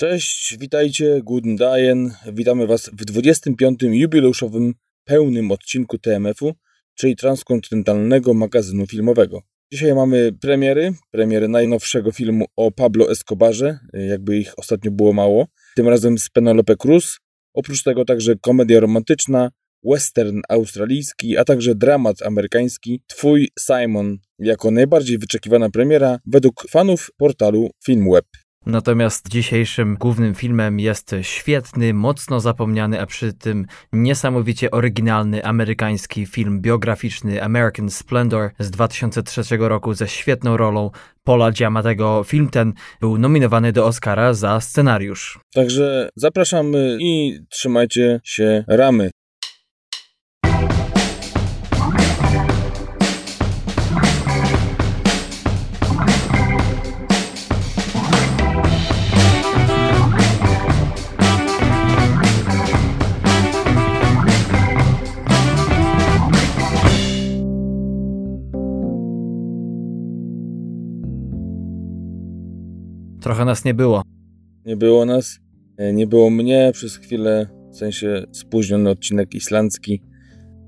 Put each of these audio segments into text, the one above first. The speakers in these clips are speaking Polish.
Cześć, witajcie, guten Dayen. Witamy Was w 25. jubileuszowym pełnym odcinku TMF-u, czyli transkontynentalnego magazynu filmowego. Dzisiaj mamy premiery, premiery najnowszego filmu o Pablo Escobarze, jakby ich ostatnio było mało. Tym razem z Penelope Cruz. Oprócz tego także komedia romantyczna, western australijski, a także dramat amerykański Twój Simon jako najbardziej wyczekiwana premiera według fanów portalu Filmweb. Natomiast dzisiejszym głównym filmem jest świetny, mocno zapomniany, a przy tym niesamowicie oryginalny amerykański film biograficzny American Splendor z 2003 roku ze świetną rolą Paula Giamatego. Film ten był nominowany do Oscara za scenariusz. Także zapraszamy i trzymajcie się ramy. Trochę nas nie było. Nie było nas, e, nie było mnie przez chwilę, w sensie spóźniony odcinek islandzki.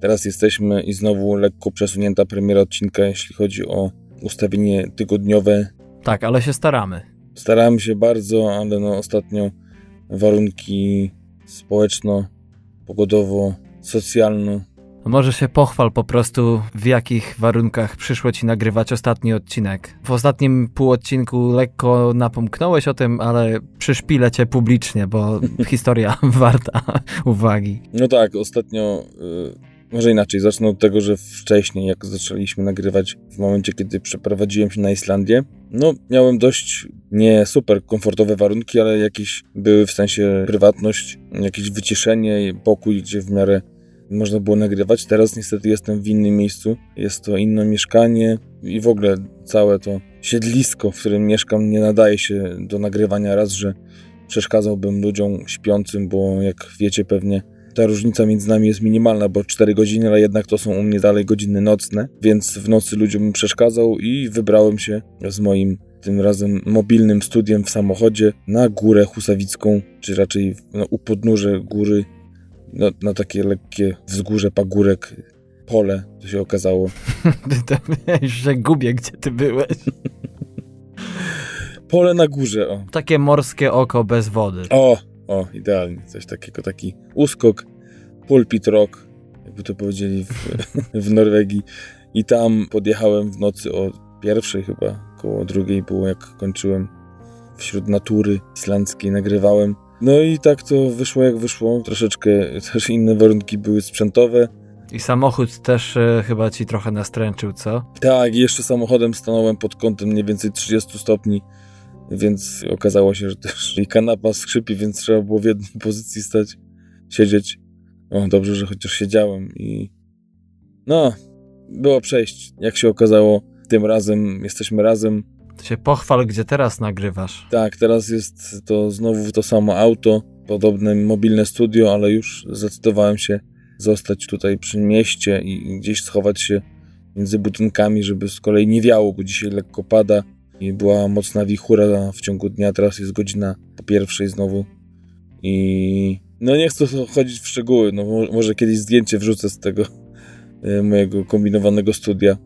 Teraz jesteśmy i znowu lekko przesunięta premiera odcinka, jeśli chodzi o ustawienie tygodniowe. Tak, ale się staramy. Starałem się bardzo, ale no ostatnio warunki społeczno, pogodowo, socjalno może się pochwal po prostu, w jakich warunkach przyszło ci nagrywać ostatni odcinek. W ostatnim półodcinku lekko napomknąłeś o tym, ale przyszpilę cię publicznie, bo historia warta uwagi. No tak, ostatnio, yy, może inaczej, zacznę od tego, że wcześniej, jak zaczęliśmy nagrywać, w momencie, kiedy przeprowadziłem się na Islandię, no miałem dość nie super komfortowe warunki, ale jakieś były w sensie prywatność, jakieś wyciszenie, pokój, gdzie w miarę można było nagrywać. Teraz niestety jestem w innym miejscu. Jest to inne mieszkanie i w ogóle całe to siedlisko, w którym mieszkam, nie nadaje się do nagrywania. Raz, że przeszkadzałbym ludziom śpiącym, bo jak wiecie pewnie, ta różnica między nami jest minimalna, bo 4 godziny, ale jednak to są u mnie dalej godziny nocne, więc w nocy ludziom przeszkadzał i wybrałem się z moim tym razem mobilnym studiem w samochodzie na górę Husawicką, czy raczej no, u podnóże góry na, na takie lekkie wzgórze, pagórek, pole, to się okazało. że gubię, gdzie ty byłeś. pole na górze, o. Takie morskie oko bez wody. O, o, idealnie. Coś takiego, taki uskok, pulpit rock, jakby to powiedzieli w, w Norwegii. I tam podjechałem w nocy o pierwszej chyba, koło drugiej było jak kończyłem wśród natury islandzkiej, nagrywałem no i tak to wyszło jak wyszło. Troszeczkę też inne warunki były sprzętowe. I samochód też e, chyba ci trochę nastręczył, co? Tak, jeszcze samochodem stanąłem pod kątem mniej więcej 30 stopni, więc okazało się, że też i kanapa skrzypi, więc trzeba było w jednej pozycji stać, siedzieć. O, dobrze, że chociaż siedziałem i no, było przejść. Jak się okazało, tym razem jesteśmy razem. To się pochwal, gdzie teraz nagrywasz. Tak, teraz jest to znowu to samo auto, podobne mobilne studio, ale już zdecydowałem się zostać tutaj przy mieście i gdzieś schować się między budynkami, żeby z kolei nie wiało, bo dzisiaj lekko pada i była mocna wichura w ciągu dnia, teraz jest godzina po pierwszej znowu i no nie chcę chodzić w szczegóły, no może kiedyś zdjęcie wrzucę z tego e, mojego kombinowanego studia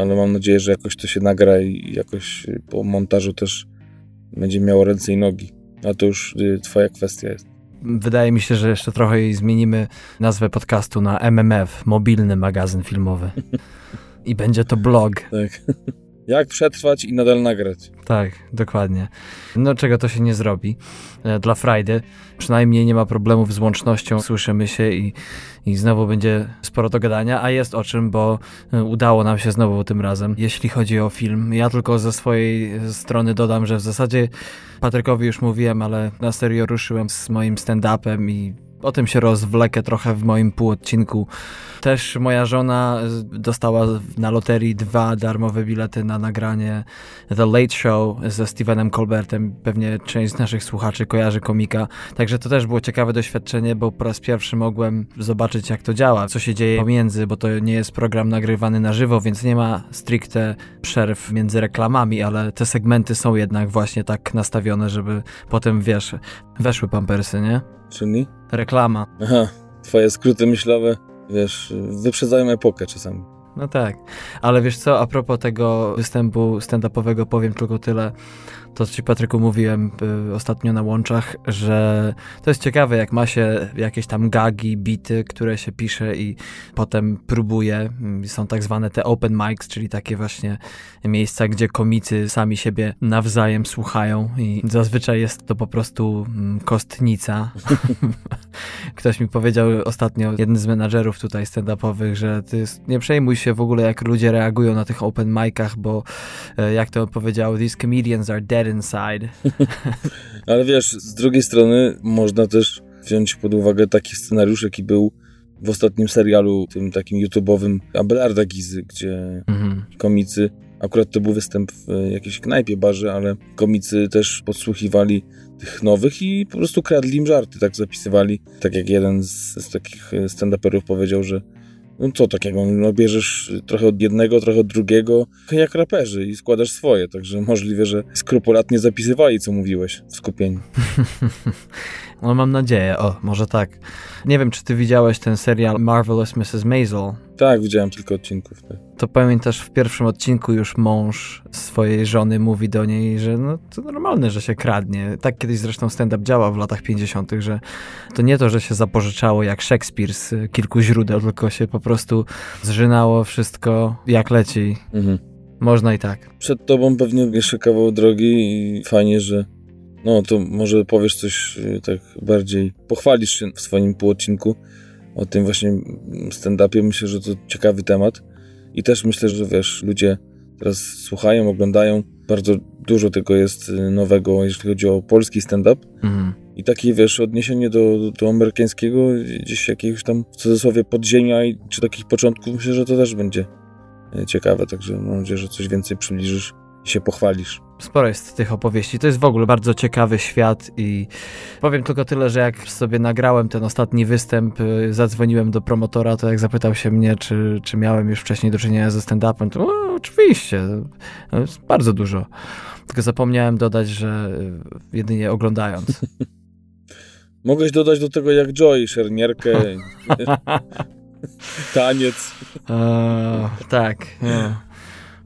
ale mam nadzieję, że jakoś to się nagra i jakoś po montażu też będzie miało ręce i nogi. A to już y, twoja kwestia jest. Wydaje mi się, że jeszcze trochę zmienimy nazwę podcastu na MMF, mobilny magazyn filmowy. I będzie to blog. Tak. Jak przetrwać i nadal nagrać. Tak, dokładnie. No czego to się nie zrobi. E, dla Friday przynajmniej nie ma problemów z łącznością, słyszymy się i, i znowu będzie sporo do gadania, a jest o czym, bo e, udało nam się znowu tym razem, jeśli chodzi o film. Ja tylko ze swojej strony dodam, że w zasadzie Patrykowi już mówiłem, ale na serio ruszyłem z moim stand-upem i o tym się rozwlekę trochę w moim półodcinku. Też moja żona dostała na loterii dwa darmowe bilety na nagranie The Late Show ze Stevenem Colbertem. Pewnie część z naszych słuchaczy kojarzy komika. Także to też było ciekawe doświadczenie, bo po raz pierwszy mogłem zobaczyć, jak to działa, co się dzieje pomiędzy, bo to nie jest program nagrywany na żywo, więc nie ma stricte przerw między reklamami, ale te segmenty są jednak właśnie tak nastawione, żeby potem, wiesz, weszły pampersy, nie? Czyli? Reklama. Aha, twoje skróty myślowe, wiesz, wyprzedzają epokę czasami. No tak, ale wiesz co, a propos tego występu stand-upowego powiem tylko tyle, to ci Patryku mówiłem y, ostatnio na łączach, że to jest ciekawe, jak ma się jakieś tam gagi, bity, które się pisze i potem próbuje. Mm, są tak zwane te open mics, czyli takie właśnie miejsca, gdzie komicy sami siebie nawzajem słuchają i zazwyczaj jest to po prostu mm, kostnica. Ktoś mi powiedział ostatnio, jeden z menadżerów tutaj stand-upowych, że ty nie przejmuj się w ogóle, jak ludzie reagują na tych open micach, bo e, jak to powiedział, these comedians are dead inside. Ale wiesz, z drugiej strony można też wziąć pod uwagę taki scenariusz, jaki był w ostatnim serialu, tym takim YouTube'owym Abelarda Gizy, gdzie mhm. komicy, akurat to był występ w jakiejś knajpie, barze, ale komicy też podsłuchiwali tych nowych i po prostu kradli im żarty, tak zapisywali. Tak jak jeden z, z takich stand-uperów powiedział, że no co takiego, no bierzesz trochę od jednego, trochę od drugiego, jak raperzy i składasz swoje, także możliwe, że skrupulatnie zapisywali, co mówiłeś w skupieniu. no mam nadzieję, o, może tak. Nie wiem, czy ty widziałeś ten serial Marvelous Mrs. Maisel? Tak, widziałem kilka odcinków. Tak. To pamiętasz, w pierwszym odcinku już mąż swojej żony mówi do niej, że no to normalne, że się kradnie. Tak kiedyś zresztą stand-up działał w latach 50., że to nie to, że się zapożyczało jak Szekspir z kilku źródeł, tylko się po prostu zżynało wszystko jak leci. Mhm. Można i tak. Przed tobą pewnie jeszcze kawał drogi i fajnie, że no to może powiesz coś y, tak bardziej, pochwalisz się w swoim półodcinku o tym właśnie stand-upie. Myślę, że to ciekawy temat i też myślę, że wiesz, ludzie teraz słuchają, oglądają. Bardzo dużo tego jest y, nowego, jeśli chodzi o polski stand-up. Mhm. I takie, wiesz, odniesienie do, do amerykańskiego, gdzieś jakiegoś tam w cudzysłowie podziemia, czy takich początków, myślę, że to też będzie y, ciekawe. Także mam nadzieję, że coś więcej przybliżysz się pochwalisz. Sporo jest tych opowieści. To jest w ogóle bardzo ciekawy świat i powiem tylko tyle, że jak sobie nagrałem ten ostatni występ, y, zadzwoniłem do promotora, to jak zapytał się mnie, czy, czy miałem już wcześniej do czynienia ze stand-upem, to no, oczywiście, jest bardzo dużo. Tylko zapomniałem dodać, że y, jedynie oglądając. Mogłeś dodać do tego jak Joy, szermierkę, taniec. E, tak. Nie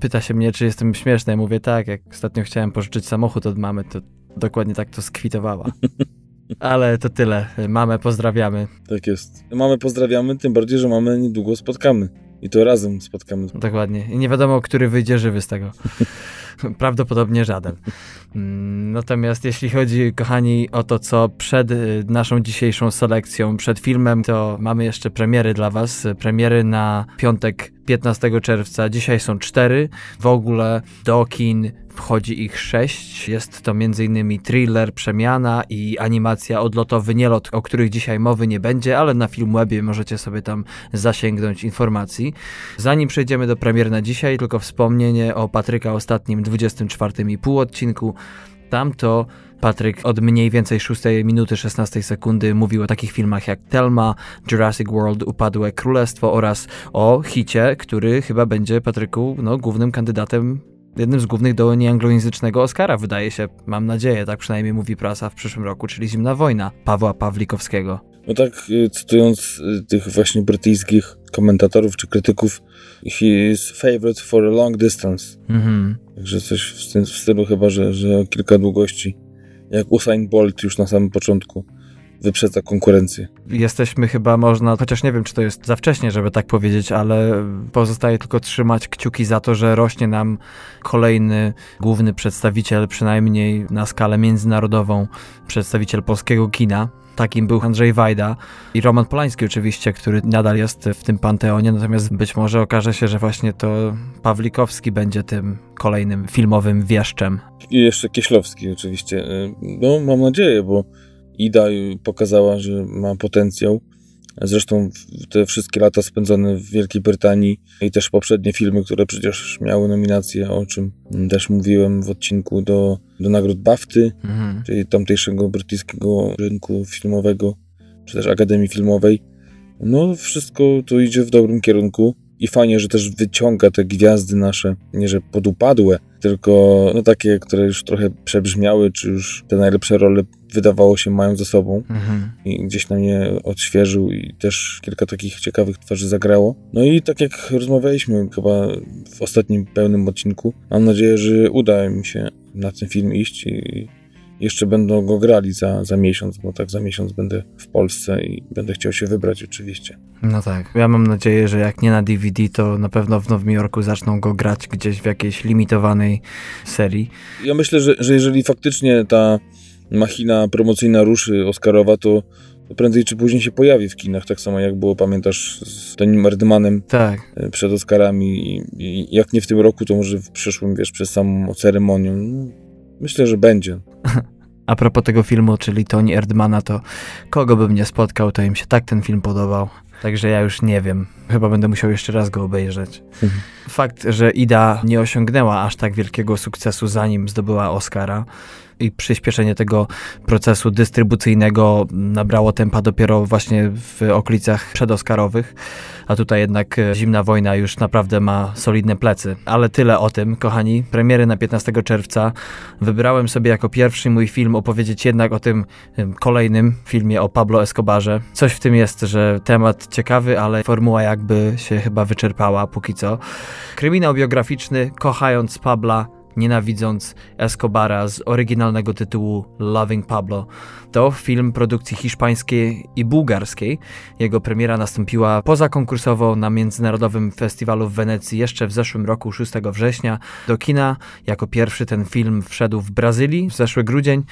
pyta się mnie, czy jestem śmieszny. Ja mówię tak, jak ostatnio chciałem pożyczyć samochód od mamy, to dokładnie tak to skwitowała. Ale to tyle. Mamę pozdrawiamy. Tak jest. Mamę pozdrawiamy, tym bardziej, że mamy niedługo spotkamy. I to razem spotkamy. Dokładnie. I nie wiadomo, który wyjdzie żywy z tego. Prawdopodobnie żaden. Mm, natomiast jeśli chodzi, kochani, o to, co przed y, naszą dzisiejszą selekcją, przed filmem, to mamy jeszcze premiery dla Was. Premiery na piątek 15 czerwca. Dzisiaj są cztery. W ogóle do kin wchodzi ich sześć. Jest to m.in. thriller Przemiana i animacja Odlotowy Nielot, o których dzisiaj mowy nie będzie, ale na Filmwebie możecie sobie tam zasięgnąć informacji. Zanim przejdziemy do premier na dzisiaj, tylko wspomnienie o Patryka ostatnim 24,5 odcinku. Tamto Patryk od mniej więcej 6 minuty 16 sekundy mówił o takich filmach jak Telma, Jurassic World, Upadłe Królestwo oraz o hicie, który chyba będzie Patryku no, głównym kandydatem jednym z głównych do nieanglojęzycznego Oscara, wydaje się, mam nadzieję, tak przynajmniej mówi prasa w przyszłym roku, czyli Zimna Wojna Pawła Pawlikowskiego. No tak, y, cytując y, tych właśnie brytyjskich komentatorów czy krytyków, he is favorite for a long distance. Mhm. Także coś w, tym, w stylu chyba, że, że kilka długości jak Usain Bolt już na samym początku wyprzedza konkurencję. Jesteśmy chyba można, chociaż nie wiem, czy to jest za wcześnie, żeby tak powiedzieć, ale pozostaje tylko trzymać kciuki za to, że rośnie nam kolejny główny przedstawiciel, przynajmniej na skalę międzynarodową, przedstawiciel polskiego kina. Takim był Andrzej Wajda i Roman Polański oczywiście, który nadal jest w tym panteonie, natomiast być może okaże się, że właśnie to Pawlikowski będzie tym kolejnym filmowym wieszczem. I jeszcze Kieślowski oczywiście. No mam nadzieję, bo Ida pokazała, że ma potencjał. Zresztą te wszystkie lata spędzone w Wielkiej Brytanii i też poprzednie filmy, które przecież miały nominacje, o czym też mówiłem w odcinku do, do nagród BAFTY, mhm. czyli tamtejszego brytyjskiego rynku filmowego, czy też Akademii Filmowej. No, wszystko to idzie w dobrym kierunku i fajnie, że też wyciąga te gwiazdy nasze, nie że podupadłe, tylko no takie, które już trochę przebrzmiały, czy już te najlepsze role wydawało się mają ze sobą mhm. i gdzieś na mnie odświeżył i też kilka takich ciekawych twarzy zagrało. No i tak jak rozmawialiśmy chyba w ostatnim pełnym odcinku, mam nadzieję, że uda mi się na ten film iść i jeszcze będą go grali za, za miesiąc, bo tak za miesiąc będę w Polsce i będę chciał się wybrać oczywiście. No tak. Ja mam nadzieję, że jak nie na DVD, to na pewno w Nowym Jorku zaczną go grać gdzieś w jakiejś limitowanej serii. Ja myślę, że, że jeżeli faktycznie ta machina promocyjna ruszy Oscarowa, to prędzej czy później się pojawi w kinach, tak samo jak było, pamiętasz, z Tonim Erdmanem tak. E, przed Oscarami i, i, jak nie w tym roku, to może w przyszłym, wiesz, przez samą ceremonię. Myślę, że będzie. A propos tego filmu, czyli Tony Erdmana, to kogo bym nie spotkał, to im się tak ten film podobał. Także ja już nie wiem. Chyba będę musiał jeszcze raz go obejrzeć. Mhm. Fakt, że Ida nie osiągnęła aż tak wielkiego sukcesu zanim zdobyła Oscara, i przyspieszenie tego procesu dystrybucyjnego nabrało tempa dopiero właśnie w okolicach przedoskarowych, a tutaj jednak e, zimna wojna już naprawdę ma solidne plecy. Ale tyle o tym, kochani. Premiery na 15 czerwca. Wybrałem sobie jako pierwszy mój film opowiedzieć jednak o tym kolejnym filmie o Pablo Escobarze. Coś w tym jest, że temat ciekawy, ale formuła jakby się chyba wyczerpała póki co. Kryminał biograficzny Kochając Pabla nienawidząc Escobara z oryginalnego tytułu Loving Pablo. To film produkcji hiszpańskiej i bułgarskiej. Jego premiera nastąpiła pozakonkursowo na Międzynarodowym Festiwalu w Wenecji jeszcze w zeszłym roku, 6 września. Do kina jako pierwszy ten film wszedł w Brazylii w zeszły grudzień,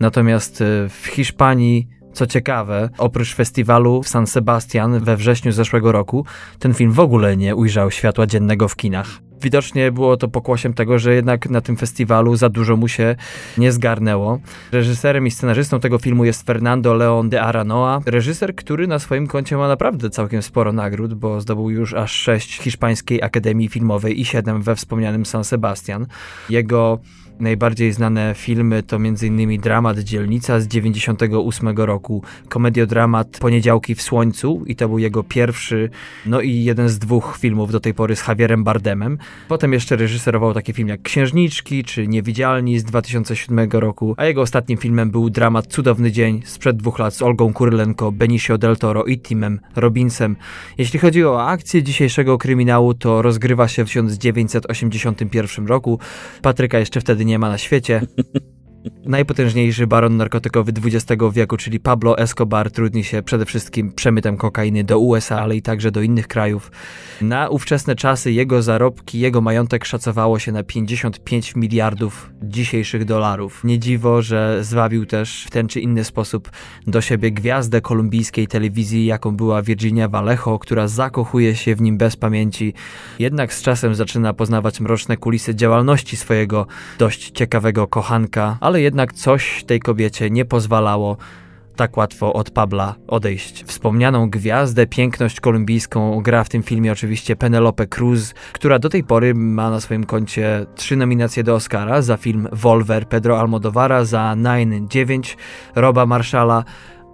natomiast e, w Hiszpanii co ciekawe, oprócz festiwalu w San Sebastian we wrześniu zeszłego roku, ten film w ogóle nie ujrzał światła dziennego w kinach. Widocznie było to pokłosiem tego, że jednak na tym festiwalu za dużo mu się nie zgarnęło. Reżyserem i scenarzystą tego filmu jest Fernando León de Aranoa, reżyser, który na swoim koncie ma naprawdę całkiem sporo nagród, bo zdobył już aż sześć Hiszpańskiej Akademii Filmowej i siedem we wspomnianym San Sebastian. Jego Najbardziej znane filmy to m.in. dramat Dzielnica z 98 roku, komediodramat Poniedziałki w Słońcu i to był jego pierwszy, no i jeden z dwóch filmów do tej pory z Javierem Bardemem. Potem jeszcze reżyserował taki film jak Księżniczki czy Niewidzialni z 2007 roku, a jego ostatnim filmem był dramat Cudowny Dzień sprzed dwóch lat z Olgą Kurylenko, Benicio del Toro i Timem Robinsem. Jeśli chodzi o akcję dzisiejszego kryminału, to rozgrywa się w 1981 roku. Patryka jeszcze wtedy nie ma na świecie. Najpotężniejszy baron narkotykowy XX wieku, czyli Pablo Escobar, trudni się przede wszystkim przemytem kokainy do USA, ale i także do innych krajów. Na ówczesne czasy jego zarobki, jego majątek szacowało się na 55 miliardów dzisiejszych dolarów. Nie dziwo, że zwabił też w ten czy inny sposób do siebie gwiazdę kolumbijskiej telewizji, jaką była Virginia Vallejo, która zakochuje się w nim bez pamięci. Jednak z czasem zaczyna poznawać mroczne kulisy działalności swojego dość ciekawego kochanka, ale jednak coś tej kobiecie nie pozwalało tak łatwo od Pabla odejść. Wspomnianą gwiazdę, piękność kolumbijską gra w tym filmie oczywiście Penelope Cruz, która do tej pory ma na swoim koncie trzy nominacje do Oscara za film Volver Pedro Almodovara, za Nine 9 Roba Marshalla,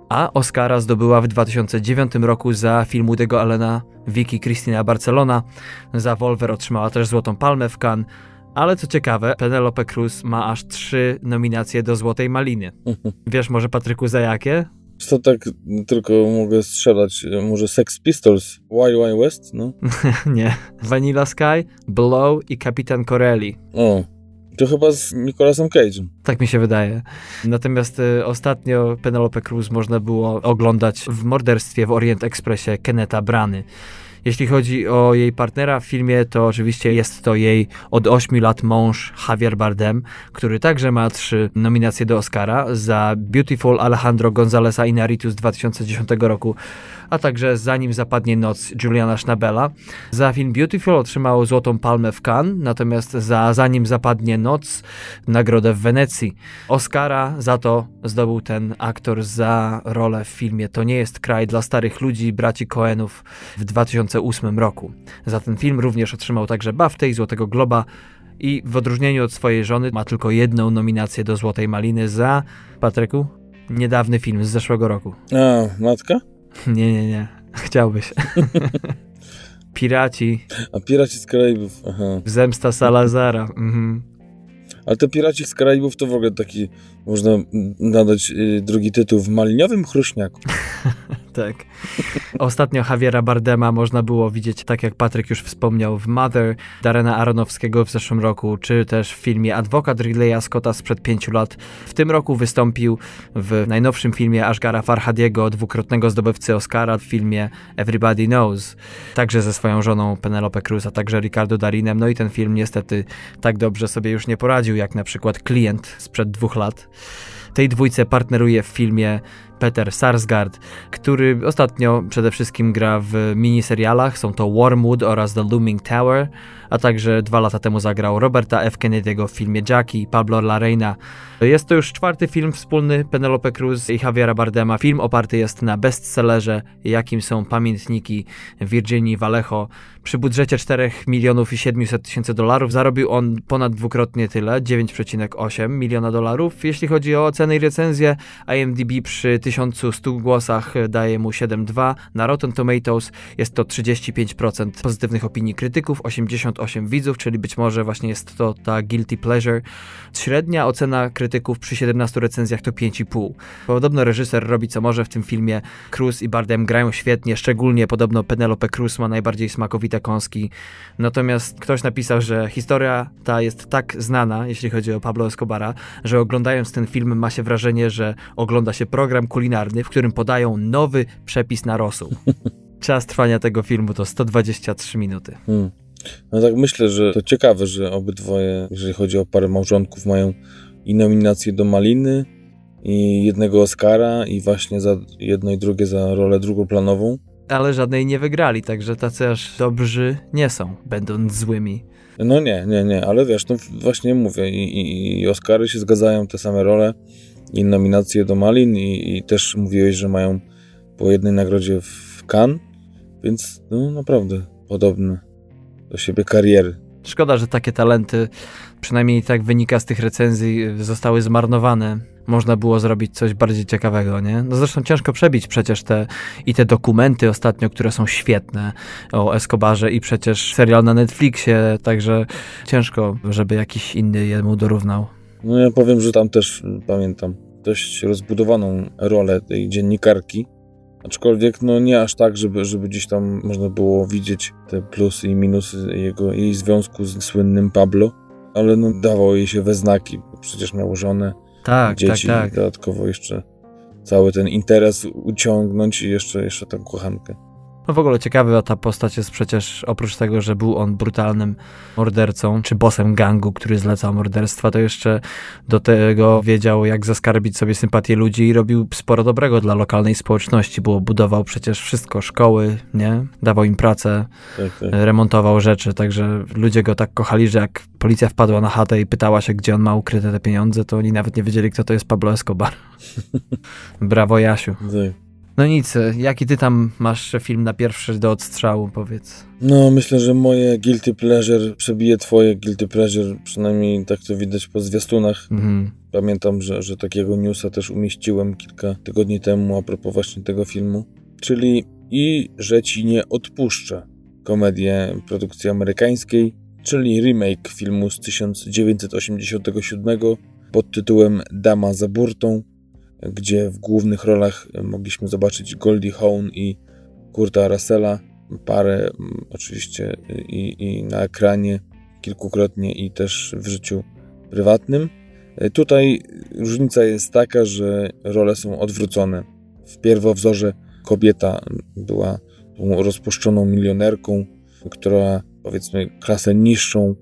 a Oscara zdobyła w 2009 roku za film Woody'ego Allena Vicky Cristina Barcelona. Za Volver otrzymała też Złotą Palmę w Cannes, ale co ciekawe, Penelope Cruz ma aż trzy nominacje do Złotej Maliny. Wiesz może, Patryku, za jakie? Co tak tylko mogę strzelać? Może Sex Pistols? Wild West? No? Nie. Vanilla Sky, Blow i Kapitan Corelli. O, to chyba z Nicolasem Cage'em. Tak mi się wydaje. Natomiast y, ostatnio Penelope Cruz można było oglądać w morderstwie w Orient Expressie Keneta Brany. Jeśli chodzi o jej partnera w filmie, to oczywiście jest to jej od 8 lat mąż Javier Bardem, który także ma trzy nominacje do Oscara za Beautiful Alejandro Gonzaleza Inarritu z 2010 roku, a także Zanim zapadnie noc Juliana Schnabela. Za film Beautiful otrzymał Złotą Palmę w Cannes, natomiast za Zanim zapadnie noc nagrodę w Wenecji. Oscara za to zdobył ten aktor za rolę w filmie To nie jest kraj dla starych ludzi braci Coenów w 2008 roku. Za ten film również otrzymał także BAFTA i Złotego Globa i w odróżnieniu od swojej żony ma tylko jedną nominację do Złotej Maliny za, Patryku, niedawny film z zeszłego roku. A, matka? Nie, nie, nie. Chciałbyś. Piraci. A Piraci z Karaibów, aha. Zemsta Salazara. Mhm. Ale te Piraci z Karaibów to w ogóle taki, można nadać y, drugi tytuł, w maliniowym chruśniaku. tak. Ostatnio Javiera Bardema można było widzieć, tak jak Patryk już wspomniał, w Mother Darena Aronowskiego w zeszłym roku, czy też w filmie Adwokat Ridleya Scotta sprzed pięciu lat. W tym roku wystąpił w najnowszym filmie Ashgara Farhadiego, dwukrotnego zdobywcy Oscara w filmie Everybody Knows, także ze swoją żoną Penelope Cruz, a także Ricardo Darinem. No i ten film niestety tak dobrze sobie już nie poradził, jak na przykład Klient sprzed dwóch lat. Tej dwójce partneruje w filmie Peter Sarsgaard, który ostatnio przede wszystkim gra w miniserialach. Są to Wormwood oraz The Looming Tower, a także dwa lata temu zagrał Roberta F. Kennedy'ego w filmie Jackie, Pablo Larreina. Jest to już czwarty film wspólny Penelope Cruz i Javiera Bardema. Film oparty jest na bestsellerze, jakim są pamiętniki Virginii Vallejo. Przy budżecie 4 milionów i 700 tysięcy dolarów zarobił on ponad dwukrotnie tyle, 9,8 miliona dolarów. Jeśli chodzi o oceny i recenzje, IMDb przy 1100 głosach daje mu 7,2. Na Rotten Tomatoes jest to 35% pozytywnych opinii krytyków, 88 widzów, czyli być może właśnie jest to ta guilty pleasure. Średnia ocena krytyków przy 17 recenzjach to 5,5. Podobno reżyser robi co może w tym filmie. Cruz i Bardem grają świetnie, szczególnie podobno Penelope Cruz ma najbardziej smakowite kąski. Natomiast ktoś napisał, że historia ta jest tak znana, jeśli chodzi o Pablo Escobara, że oglądając ten film ma się wrażenie, że ogląda się program kulinarny, w którym podają nowy przepis na rosół. Czas trwania tego filmu to 123 minuty. Hmm. No tak myślę, że to ciekawe, że obydwoje, jeżeli chodzi o parę małżonków, mają i nominację do Maliny, i jednego Oscara, i właśnie za jedno i drugie za rolę drugoplanową. Ale żadnej nie wygrali, także tacy aż dobrzy nie są, będąc złymi. No nie, nie, nie, ale wiesz, no właśnie mówię, i, i, i Oscary się zgadzają, te same role, i nominacje do Malin, i, i też mówiłeś, że mają po jednej nagrodzie w Cannes, więc no naprawdę podobne do siebie kariery. Szkoda, że takie talenty, przynajmniej tak wynika z tych recenzji, zostały zmarnowane. Można było zrobić coś bardziej ciekawego, nie? No zresztą ciężko przebić przecież te i te dokumenty ostatnio, które są świetne o Escobarze i przecież serial na Netflixie, także ciężko, żeby jakiś inny jemu dorównał. No ja powiem, że tam też pamiętam dość rozbudowaną rolę tej dziennikarki, Aczkolwiek no nie aż tak, żeby, żeby gdzieś tam można było widzieć te plusy i minusy jego, jej związku z słynnym Pablo, ale no dawało jej się we znaki, przecież miało żonę, tak, dzieci, tak, tak. dodatkowo jeszcze cały ten interes uciągnąć i jeszcze, jeszcze tę kochankę. No w ogóle ciekawa ta postać jest przecież, oprócz tego, że był on brutalnym mordercą, czy bosem gangu, który zlecał morderstwa, to jeszcze do tego wiedział, jak zaskarbić sobie sympatię ludzi i robił sporo dobrego dla lokalnej społeczności, bo budował przecież wszystko, szkoły, nie? Dawał im pracę, tak, tak. remontował rzeczy, także ludzie go tak kochali, że jak policja wpadła na chatę i pytała się, gdzie on ma ukryte te pieniądze, to oni nawet nie wiedzieli, kto to jest Pablo Escobar. Brawo, Jasiu. Tak. No nic, jaki ty tam masz film na pierwszy do odstrzału, powiedz? No, myślę, że moje guilty pleasure przebije twoje guilty pleasure, przynajmniej tak to widać po zwiastunach. Mhm. Pamiętam, że, że takiego newsa też umieściłem kilka tygodni temu a propos właśnie tego filmu. Czyli I że ci nie odpuszczę. Komedię produkcji amerykańskiej, czyli remake filmu z 1987 pod tytułem Dama za burtą gdzie w głównych rolach mogliśmy zobaczyć Goldie Hawn i Kurta Russella, parę oczywiście i, i na ekranie kilkukrotnie i też w życiu prywatnym. Tutaj różnica jest taka, że role są odwrócone. W pierwowzorze kobieta była tą rozpuszczoną milionerką, która powiedzmy klasę niższą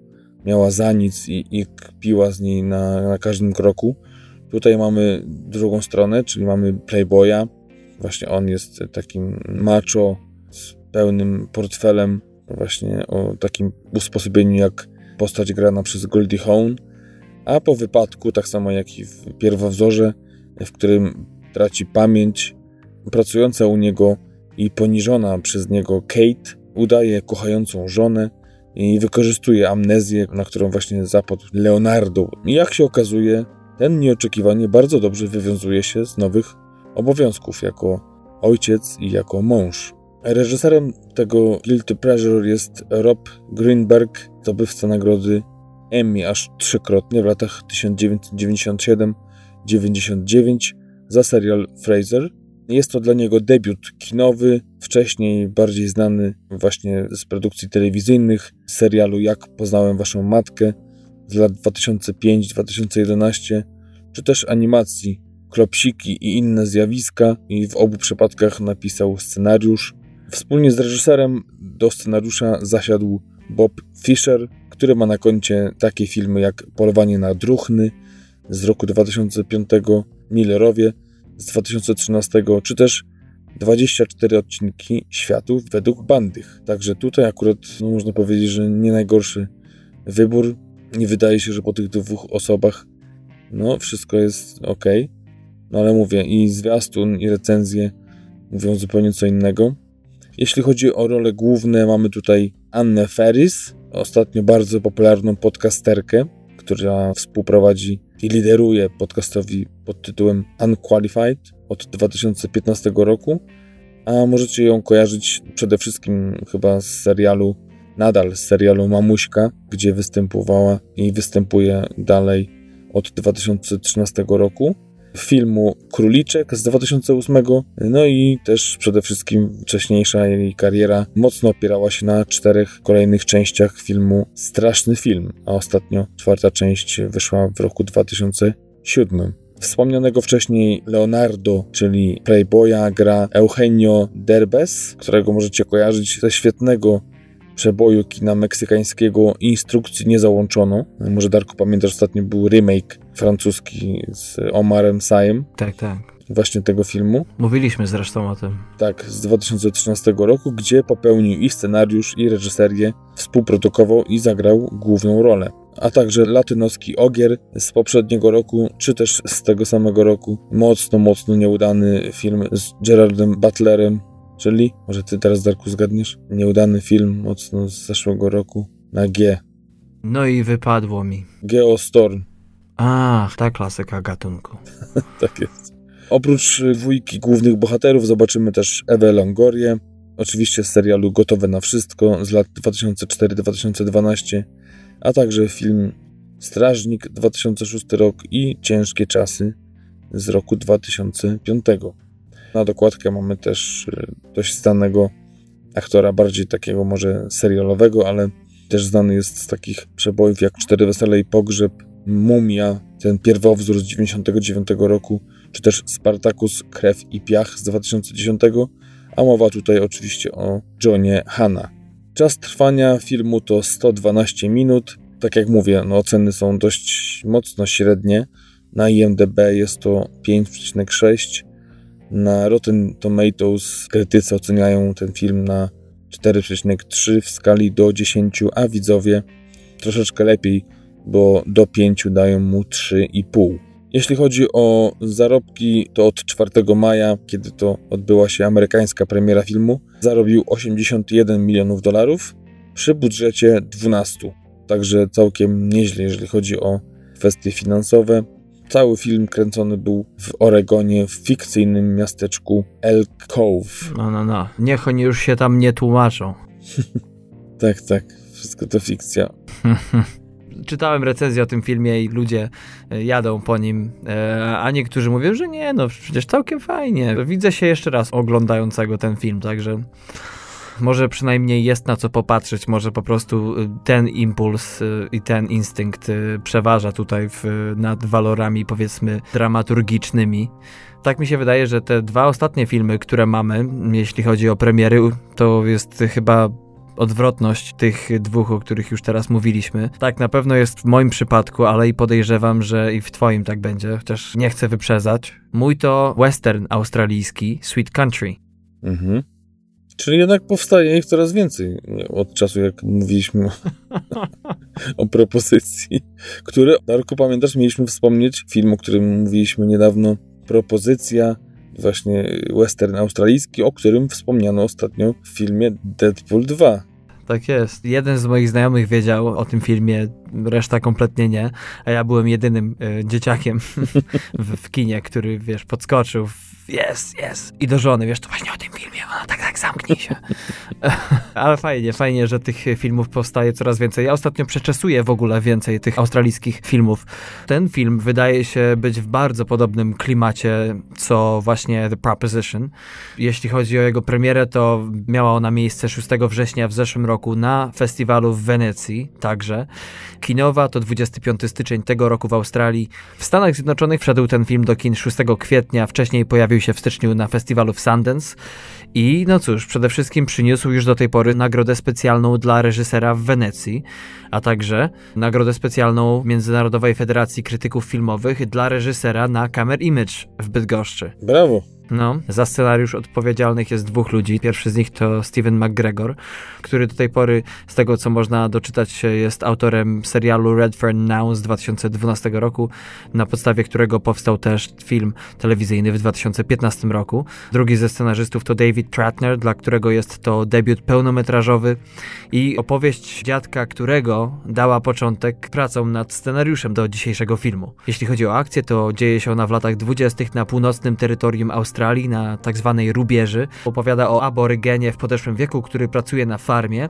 miała za nic i, i kpiła z niej na, na każdym kroku. Tutaj mamy drugą stronę, czyli mamy Playboya. Właśnie on jest takim macho z pełnym portfelem, właśnie o takim usposobieniu jak postać grana przez Goldie Hawn. A po wypadku, tak samo jak i w pierwowzorze, w którym traci pamięć, pracująca u niego i poniżona przez niego Kate udaje kochającą żonę i wykorzystuje amnezję, na którą właśnie zapadł Leonardo. I jak się okazuje, ten nieoczekiwanie bardzo dobrze wywiązuje się z nowych obowiązków jako ojciec i jako mąż. Reżyserem tego Guilty Pleasure jest Rob Greenberg, zdobywca nagrody Emmy aż trzykrotnie w latach 1997-99 za serial Fraser. Jest to dla niego debiut kinowy, wcześniej bardziej znany właśnie z produkcji telewizyjnych, serialu Jak poznałem waszą matkę z lat 2005-2011, czy też animacji Klopsiki i inne zjawiska i w obu przypadkach napisał scenariusz. Wspólnie z reżyserem do scenariusza zasiadł Bob Fischer, który ma na koncie takie filmy jak Polowanie na druchny z roku 2005, Millerowie z 2013, czy też 24 odcinki Światów według bandych. Także tutaj akurat no, można powiedzieć, że nie najgorszy wybór. Nie wydaje się, że po tych dwóch osobach no wszystko jest ok. No ale mówię, i zwiastun, i recenzje mówią zupełnie co innego. Jeśli chodzi o role główne, mamy tutaj Annę Ferris, ostatnio bardzo popularną podcasterkę, która współprowadzi i lideruje podcastowi pod tytułem Unqualified od 2015 roku, a możecie ją kojarzyć przede wszystkim chyba z serialu, nadal z serialu Mamuśka, gdzie występowała i występuje dalej od 2013 roku filmu Króliczek z 2008, no i też przede wszystkim wcześniejsza jej kariera mocno opierała się na czterech kolejnych częściach filmu Straszny Film, a ostatnio czwarta część wyszła w roku 2007. Wspomnianego wcześniej Leonardo, czyli Playboya, gra Eugenio Derbez, którego możecie kojarzyć ze świetnego przeboju kina meksykańskiego Instrukcji nie załączono. Może Darku pamiętasz, ostatnio był remake francuski z Omarem Sajem. Tak, tak. Właśnie tego filmu. Mówiliśmy zresztą o tym. Tak, z 2013 roku, gdzie popełnił i scenariusz, i reżyserię, współprodukował i zagrał główną rolę. A także latynoski ogier z poprzedniego roku, czy też z tego samego roku. Mocno, mocno nieudany film z Geraldem Butlerem, Czyli, może ty teraz, Darku, zgadniesz? Nieudany film mocno z zeszłego roku na G. No i wypadło mi. Geostorm. Ach, ta klasyka gatunku. tak jest. Oprócz dwójki głównych bohaterów zobaczymy też Ewę Longorię, oczywiście z serialu Gotowe na Wszystko z lat 2004-2012, a także film Strażnik 2006 rok i Ciężkie Czasy z roku 2005. Na dokładkę mamy też e, dość znanego aktora, bardziej takiego może serialowego, ale też znany jest z takich przebojów jak Cztery Wesele i Pogrzeb, Mumia, ten pierwowzór z 99 roku, czy też Spartacus, Krew i Piach z 2010, a mowa tutaj oczywiście o Johnie Hanna. Czas trwania filmu to 112 minut. Tak jak mówię, no oceny są dość mocno średnie. Na IMDb jest to 5,6, na Rotten Tomatoes krytycy oceniają ten film na 4,3 w skali do 10, a widzowie troszeczkę lepiej, bo do 5 dają mu 3,5. Jeśli chodzi o zarobki, to od 4 maja, kiedy to odbyła się amerykańska premiera filmu, zarobił 81 milionów dolarów przy budżecie 12. Także całkiem nieźle, jeżeli chodzi o kwestie finansowe. Cały film kręcony był w Oregonie, w fikcyjnym miasteczku Elk Cove. No, no, no. Niech oni już się tam nie tłumaczą. tak, tak. Wszystko to fikcja. Czytałem recenzję o tym filmie i ludzie e, jadą po nim, e, a niektórzy mówią, że nie, no przecież całkiem fajnie. Widzę się jeszcze raz oglądającego ten film, także może przynajmniej jest na co popatrzeć, może po prostu y, ten impuls y, i ten instynkt y, przeważa tutaj w, nad walorami powiedzmy dramaturgicznymi. Tak mi się wydaje, że te dwa ostatnie filmy, które mamy, jeśli chodzi o premiery, to jest chyba odwrotność tych dwóch, o których już teraz mówiliśmy. Tak, na pewno jest w moim przypadku, ale i podejrzewam, że i w twoim tak będzie, chociaż nie chcę wyprzedzać. Mój to western australijski Sweet Country. Mhm. Czyli jednak powstaje ich coraz więcej od czasu, jak mówiliśmy o propozycji, które, Darku, pamiętasz, mieliśmy wspomnieć film, o którym mówiliśmy niedawno, propozycja właśnie western australijski, o którym wspomniano ostatnio w filmie Deadpool 2. Tak jest. Jeden z moich znajomych wiedział o tym filmie, reszta kompletnie nie, a ja byłem jedynym y, dzieciakiem w, w, kinie, który, wiesz, podskoczył jest, jest. I do żony, wiesz, to właśnie o tym filmie. Ona tak, tak, zamknij się. Ale fajnie, fajnie, że tych filmów powstaje coraz więcej. Ja ostatnio przeczesuję w ogóle więcej tych australijskich filmów. Ten film wydaje się być w bardzo podobnym klimacie, co właśnie The Proposition. Jeśli chodzi o jego premierę, to miała ona miejsce 6 września w zeszłym roku na festiwalu w Wenecji także. Kinowa to 25 styczeń tego roku w Australii. W Stanach Zjednoczonych wszedł ten film do kin 6 kwietnia, wcześniej pojawił pojawił się w styczniu na festiwalu w Sundance i no cóż, przede wszystkim przyniósł już do tej pory nagrodę specjalną dla reżysera w Wenecji, a także nagrodę specjalną Międzynarodowej Federacji Krytyków Filmowych dla reżysera na Camera Image w Bydgoszczy. Brawo! No, za scenariusz odpowiedzialnych jest dwóch ludzi. Pierwszy z nich to Steven McGregor, który do tej pory, z tego co można doczytać jest autorem serialu Redfern Now z 2012 roku, na podstawie którego powstał też film telewizyjny w 2015 roku. Drugi ze scenarzystów to David Tratner, dla którego jest to debiut pełnometrażowy i opowieść dziadka, którego dała początek pracom nad scenariuszem do dzisiejszego filmu. Jeśli chodzi o akcję, to dzieje się ona w latach 20. na północnym terytorium Australii Australii, na tak zwanej rubieży. Opowiada o aborygenie w podeszłym wieku, który pracuje na farmie.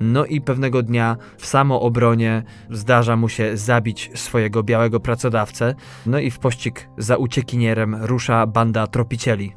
No i pewnego dnia w samoobronie zdarza mu się zabić swojego białego pracodawcę. No i w pościg za uciekinierem rusza banda tropicieli.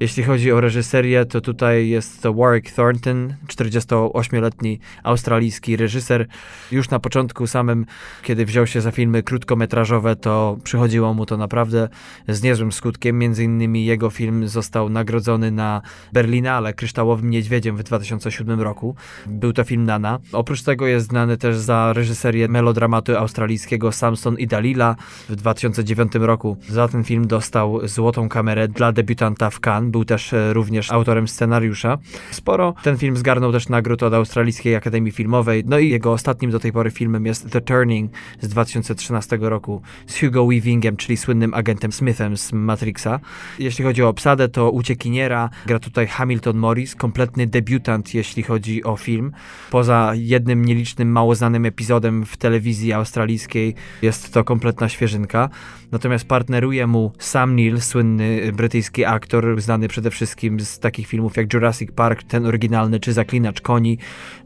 Jeśli chodzi o reżyserię, to tutaj jest to Warwick Thornton, 48-letni australijski reżyser. Już na początku samym, kiedy wziął się za filmy krótkometrażowe, to przychodziło mu to naprawdę z niezłym skutkiem. Między innymi jego film został nagrodzony na Berlinale Kryształowym Niedźwiedziem w 2007 roku. Był to film Nana. Oprócz tego jest znany też za reżyserię melodramatu australijskiego Samson i Dalila w 2009 roku. Za ten film dostał Złotą Kamerę dla debiutanta w Cannes był też e, również autorem scenariusza. Sporo ten film zgarnął też nagród od Australijskiej Akademii Filmowej, no i jego ostatnim do tej pory filmem jest The Turning z 2013 roku z Hugo Weavingiem, czyli słynnym agentem Smithem z Matrixa. Jeśli chodzi o obsadę, to uciekiniera gra tutaj Hamilton Morris, kompletny debiutant, jeśli chodzi o film. Poza jednym nielicznym, mało znanym epizodem w telewizji australijskiej jest to kompletna świeżynka. Natomiast partneruje mu Sam Neill, słynny brytyjski aktor, znany przede wszystkim z takich filmów jak Jurassic Park, ten oryginalny, czy Zaklinacz Koni.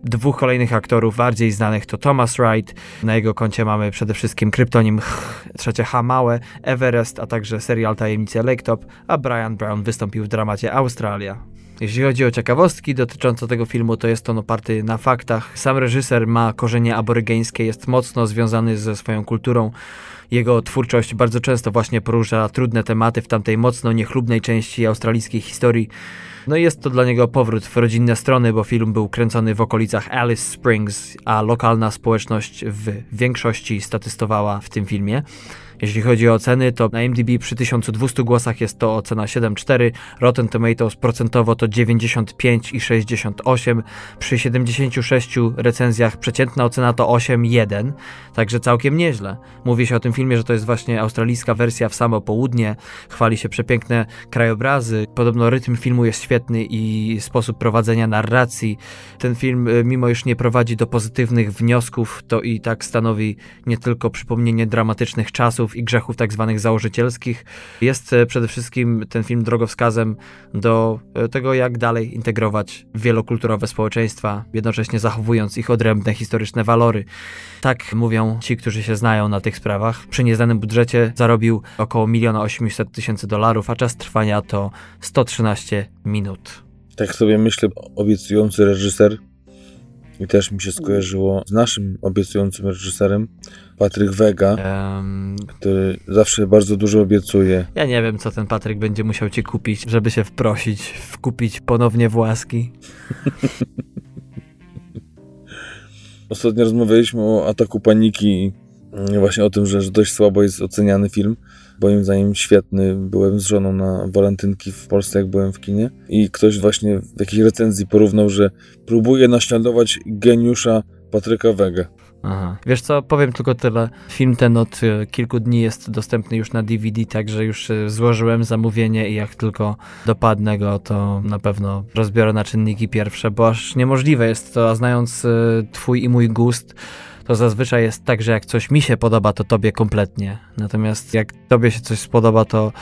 Dwóch kolejnych aktorów bardziej znanych to Thomas Wright, na jego koncie mamy przede wszystkim kryptonim H, trzecie H małe, Everest, a także serial Tajemnice Lake Top, a Brian Brown wystąpił w dramacie Australia. Jeśli chodzi o ciekawostki dotyczące tego filmu, to jest on oparty na faktach. Sam reżyser ma korzenie aborygeńskie, jest mocno związany ze swoją kulturą. Jego twórczość bardzo często właśnie porusza trudne tematy w tamtej mocno niechlubnej części australijskiej historii. No i jest to dla niego powrót w rodzinne strony, bo film był kręcony w okolicach Alice Springs, a lokalna społeczność w większości statystowała w tym filmie. Jeśli chodzi o oceny, to na MDB przy 1200 głosach jest to ocena 7,4, Rotten Tomatoes procentowo to 95,68, przy 76 recenzjach przeciętna ocena to 8,1, także całkiem nieźle. Mówi się o tym filmie, że to jest właśnie australijska wersja w samo południe, chwali się przepiękne krajobrazy, podobno rytm filmu jest świetny i sposób prowadzenia narracji. Ten film, y, mimo iż nie prowadzi do pozytywnych wniosków, to i tak stanowi nie tylko przypomnienie dramatycznych czasów, i grzechów tak zwanych założycielskich. Jest e, przede wszystkim ten film drogowskazem do e, tego, jak dalej integrować wielokulturowe społeczeństwa, jednocześnie zachowując ich odrębne historyczne walory. Tak mówią ci, którzy się znają na tych sprawach. Przy nieznanym budżecie zarobił około 1 800 tysięcy dolarów, a czas trwania to 113 minut. Tak sobie myślę, obiecujący reżyser I też mi się skojarzyło z naszym obiecującym reżyserem, Patryk Wega, um, który zawsze bardzo dużo obiecuje. Ja nie wiem, co ten Patryk będzie musiał ci kupić, żeby się wprosić, wkupić ponownie właski. Ostatnio rozmawialiśmy o ataku paniki i właśnie o tym, że, że dość słabo jest oceniany film. Moim zdaniem świetny. Byłem z żoną na walentynki w Polsce, jak byłem w kinie. I ktoś właśnie w jakiejś recenzji porównał, że próbuje naśladować geniusza Patryka Wege. Aha. Wiesz co, powiem tylko tyle. Film ten od e, kilku dni jest dostępny już na DVD, także już e, złożyłem zamówienie i jak tylko dopadnę go, to na pewno rozbiorę na czynniki pierwsze, bo aż niemożliwe jest to, a znając e, twój i mój gust, to zazwyczaj jest tak, że jak coś mi się podoba, to tobie kompletnie. Natomiast jak tobie się coś spodoba, to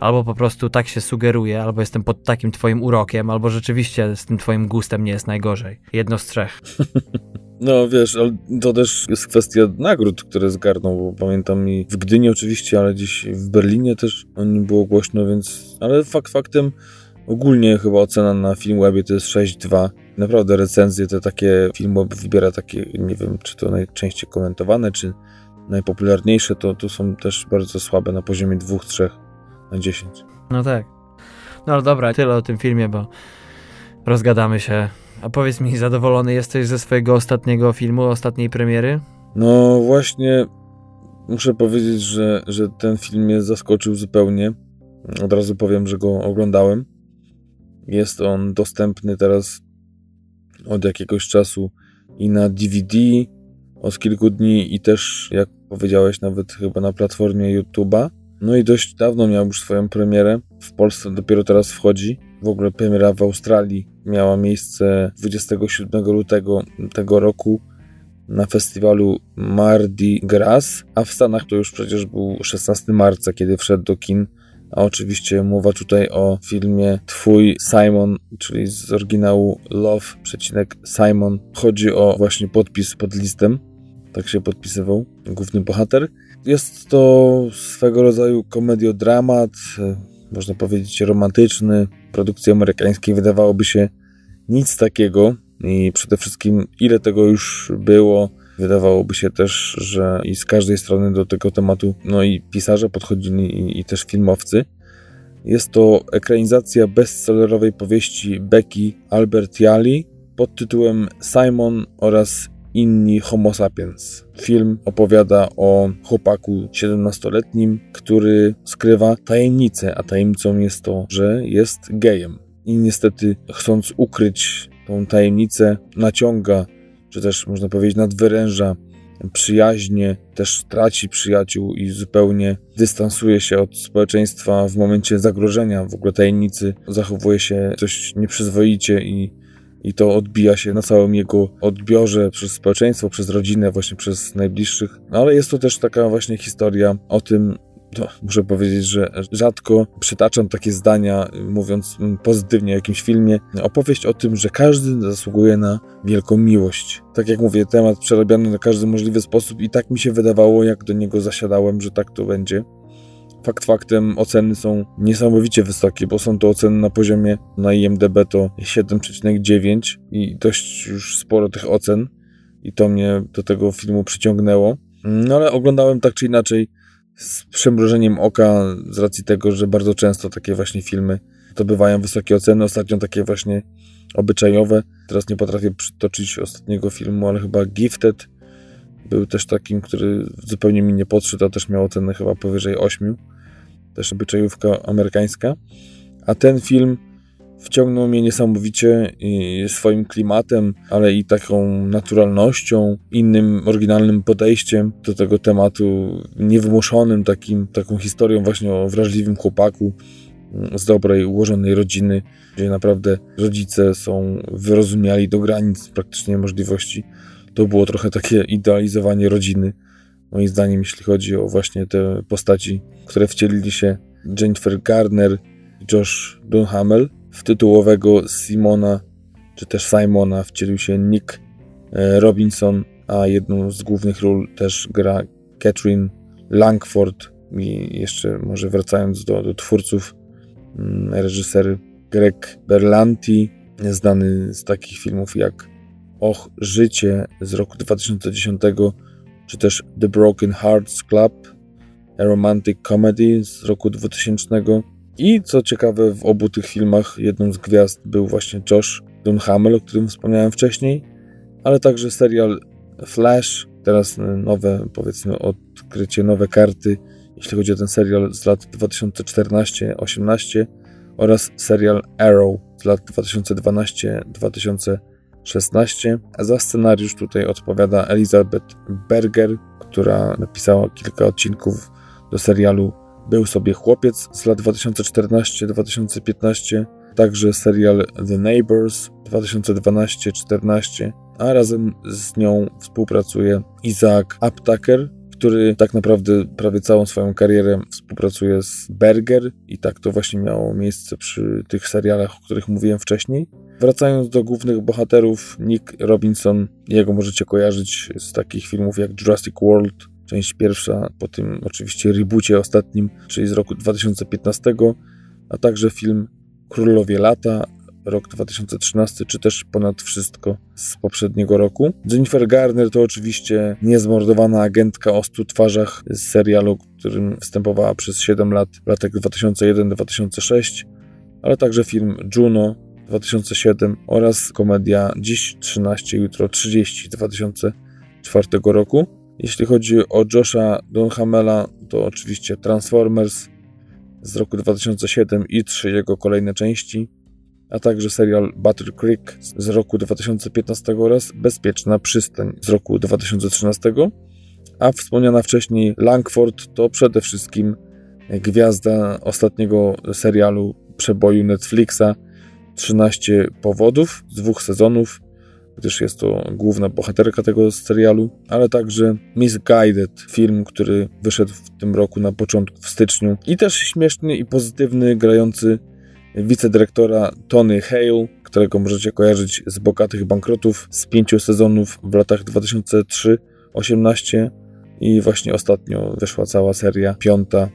albo po prostu tak się sugeruje, albo jestem pod takim twoim urokiem, albo rzeczywiście z tym twoim gustem nie jest najgorzej. Jedno z trzech. No wiesz, ale to też jest kwestia nagród, które zgarnął, bo pamiętam i w Gdyni oczywiście, ale gdzieś w Berlinie też o nim było głośno, więc... Ale fakt faktem, ogólnie chyba ocena na Filmwebie to jest 6.2. Naprawdę recenzje te takie filmowe wybiera takie, nie wiem, czy to najczęściej komentowane, czy najpopularniejsze, to, to są też bardzo słabe na poziomie 2-3 na 10. No tak. No ale dobra, tyle o tym filmie, bo rozgadamy się. A powiedz mi, zadowolony jesteś ze swojego ostatniego filmu, ostatniej premiery? No właśnie, muszę powiedzieć, że, że ten film mnie zaskoczył zupełnie. Od razu powiem, że go oglądałem. Jest on dostępny teraz od jakiegoś czasu i na DVD od kilku dni i też, jak powiedziałeś, nawet chyba na platformie YouTube'a. No i dość dawno miał już swoją premierę. W Polsce dopiero teraz wchodzi. W ogóle premiera w Australii miała miejsce 27 lutego tego roku na festiwalu Mardi Gras, a w Stanach to już przecież był 16 marca, kiedy wszedł do kin. A oczywiście mowa tutaj o filmie Twój Simon, czyli z oryginału Love, przecinek Simon. Chodzi o właśnie podpis pod listem. Tak się podpisywał główny bohater. Jest to swego rodzaju komediodramat, można powiedzieć romantyczny. Produkcji amerykańskiej wydawałoby się nic takiego i przede wszystkim ile tego już było. Wydawałoby się też, że i z każdej strony do tego tematu, no i pisarze podchodzili i, i też filmowcy. Jest to ekranizacja bestsellerowej powieści Becky Albertiali pod tytułem Simon oraz inni Homo sapiens. Film opowiada o chłopaku 17-letnim, który skrywa tajemnicę, a tajemnicą jest to, że jest gejem. I niestety, chcąc ukryć tą tajemnicę, naciąga, czy też można powiedzieć nadwyręża przyjaźnie, też traci przyjaciół i zupełnie dystansuje się od społeczeństwa w momencie zagrożenia w ogóle tajemnicy, zachowuje się dość nieprzyzwoicie i i to odbija się na całym jego odbiorze przez społeczeństwo, przez rodzinę, właśnie przez najbliższych. No, ale jest to też taka właśnie historia o tym, to muszę powiedzieć, że rzadko przytaczam takie zdania, mówiąc pozytywnie o jakimś filmie. Opowieść o tym, że każdy zasługuje na wielką miłość. Tak jak mówię, temat przerabiany na każdy możliwy sposób i tak mi się wydawało, jak do niego zasiadałem, że tak to będzie. Fakt faktem oceny są niesamowicie wysokie, bo są to oceny na poziomie na IMDB to 7,9 i dość już sporo tych ocen i to mnie do tego filmu przyciągnęło. No ale oglądałem tak czy inaczej z przemrużeniem oka z racji tego, że bardzo często takie właśnie filmy to bywają wysokie oceny, ostatnio takie właśnie obyczajowe. Teraz nie potrafię przytoczyć ostatniego filmu, ale chyba Gifted był też takim, który zupełnie mi nie podszedł, a też miał ocenę chyba powyżej 8 też obyczajówka amerykańska. A ten film wciągnął mnie niesamowicie swoim klimatem, ale i taką naturalnością, innym oryginalnym podejściem do tego tematu, niewymuszonym takim, taką historią właśnie o wrażliwym chłopaku z dobrej, ułożonej rodziny, gdzie naprawdę rodzice są wyrozumiali do granic praktycznie możliwości. To było trochę takie idealizowanie rodziny moim zdaniem, jeśli chodzi o właśnie te postaci, które wcielili się Jennifer Garner, Josh Dunhamel. W tytułowego Simona, czy też Simona wcielił się Nick e, Robinson, a jedną z głównych ról też gra Catherine Langford i jeszcze może wracając do, do twórców, mm, reżyser Greg Berlanti, znany z takich filmów jak Och Życie z roku 2010, czy też The Broken Hearts Club, A Romantic Comedy z roku 2000. I co ciekawe, w obu tych filmach jedną z gwiazd był właśnie Josh Dunhamel, o którym wspomniałem wcześniej, ale także serial Flash, teraz nowe, powiedzmy, odkrycie, nowe karty, jeśli chodzi o ten serial z lat 2014-18 oraz serial Arrow z lat 2012-2016. Za scenariusz tutaj odpowiada Elizabeth Berger, która napisała kilka odcinków do serialu Był sobie chłopiec z lat 2014-2015, także serial The Neighbors 2012-14, a razem z nią współpracuje Isaac Aptaker, który tak naprawdę prawie całą swoją karierę współpracuje z Berger i tak to właśnie miało miejsce przy tych serialach, o których mówiłem wcześniej. Wracając do głównych bohaterów, Nick Robinson, jego możecie kojarzyć z takich filmów jak Jurassic World, część pierwsza, po tym oczywiście reboocie ostatnim, czyli z roku 2015, a także film Królowie Lata rok 2013, czy też ponad wszystko z poprzedniego roku. Jennifer Garner to oczywiście niezmordowana agentka o stu twarzach z serialu, którym występowała przez 7 lat latach 2001-2006, ale także film Juno 2007 oraz komedia Dziś 13, jutro 30 2004 roku. Jeśli chodzi o Josha Dunhamela, to oczywiście Transformers z roku 2007 i trzy jego kolejne części a także serial Battle Creek z roku 2015 oraz Bezpieczna Przystań z roku 2013, a wspomniana wcześniej Langford to przede wszystkim gwiazda ostatniego serialu przeboju Netflixa 13 powodów z dwóch sezonów, gdyż jest to główna bohaterka tego serialu, ale także Misguided, film, który wyszedł w tym roku na początku, w styczniu i też śmieszny i pozytywny, grający wicedyrektora Tony Hale, którego możecie kojarzyć z Bogatych Bankrotów z pięciu sezonów w latach 2003-18 i właśnie ostatnio wyszła cała seria, piąta.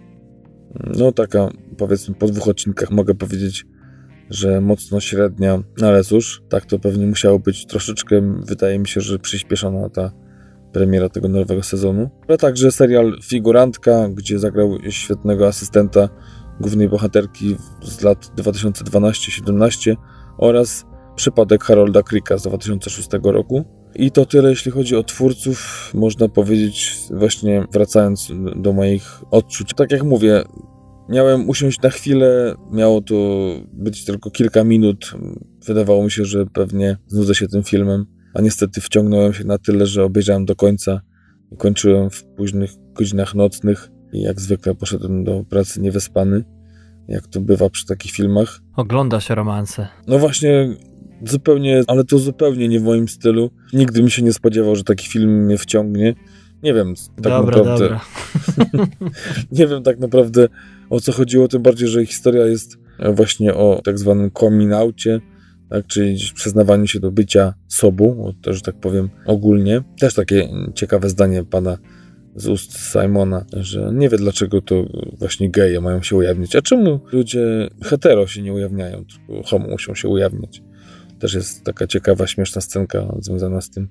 No taka powiedzmy po dwóch odcinkach mogę powiedzieć, że mocno średnia, no ale cóż, tak to pewnie musiało być troszeczkę, wydaje mi się, że przyspieszona ta premiera tego nowego sezonu. Ale także serial Figurantka, gdzie zagrał świetnego asystenta głównej bohaterki z lat 2012-17 oraz Przypadek Harolda Krika z 2006 roku. I to tyle, jeśli chodzi o twórców, można powiedzieć, właśnie wracając do moich odczuć. Tak jak mówię, miałem usiąść na chwilę, miało to być tylko kilka minut. Wydawało mi się, że pewnie znudzę się tym filmem, a niestety wciągnąłem się na tyle, że obejrzałem do końca i kończyłem w późnych godzinach nocnych. I jak zwykle poszedłem do pracy niewyspany, jak to bywa przy takich filmach. Ogląda się romanse. No właśnie, zupełnie, ale to zupełnie nie w moim stylu. Nigdy mi się nie spodziewał, że taki film mnie wciągnie. Nie wiem tak dobra, naprawdę. Dobra. nie wiem tak naprawdę o co chodziło, tym bardziej, że historia jest właśnie o tak zwanym coming outie, tak, czyli przyznawaniu się do bycia sobą, też tak powiem ogólnie. Też takie ciekawe zdanie pada z ust Simona, że nie wie dlaczego to właśnie geje mają się ujawnić, a czemu ludzie hetero się nie ujawniają, tylko homo muszą się ujawniać. Też jest taka ciekawa, śmieszna scenka związana z tym,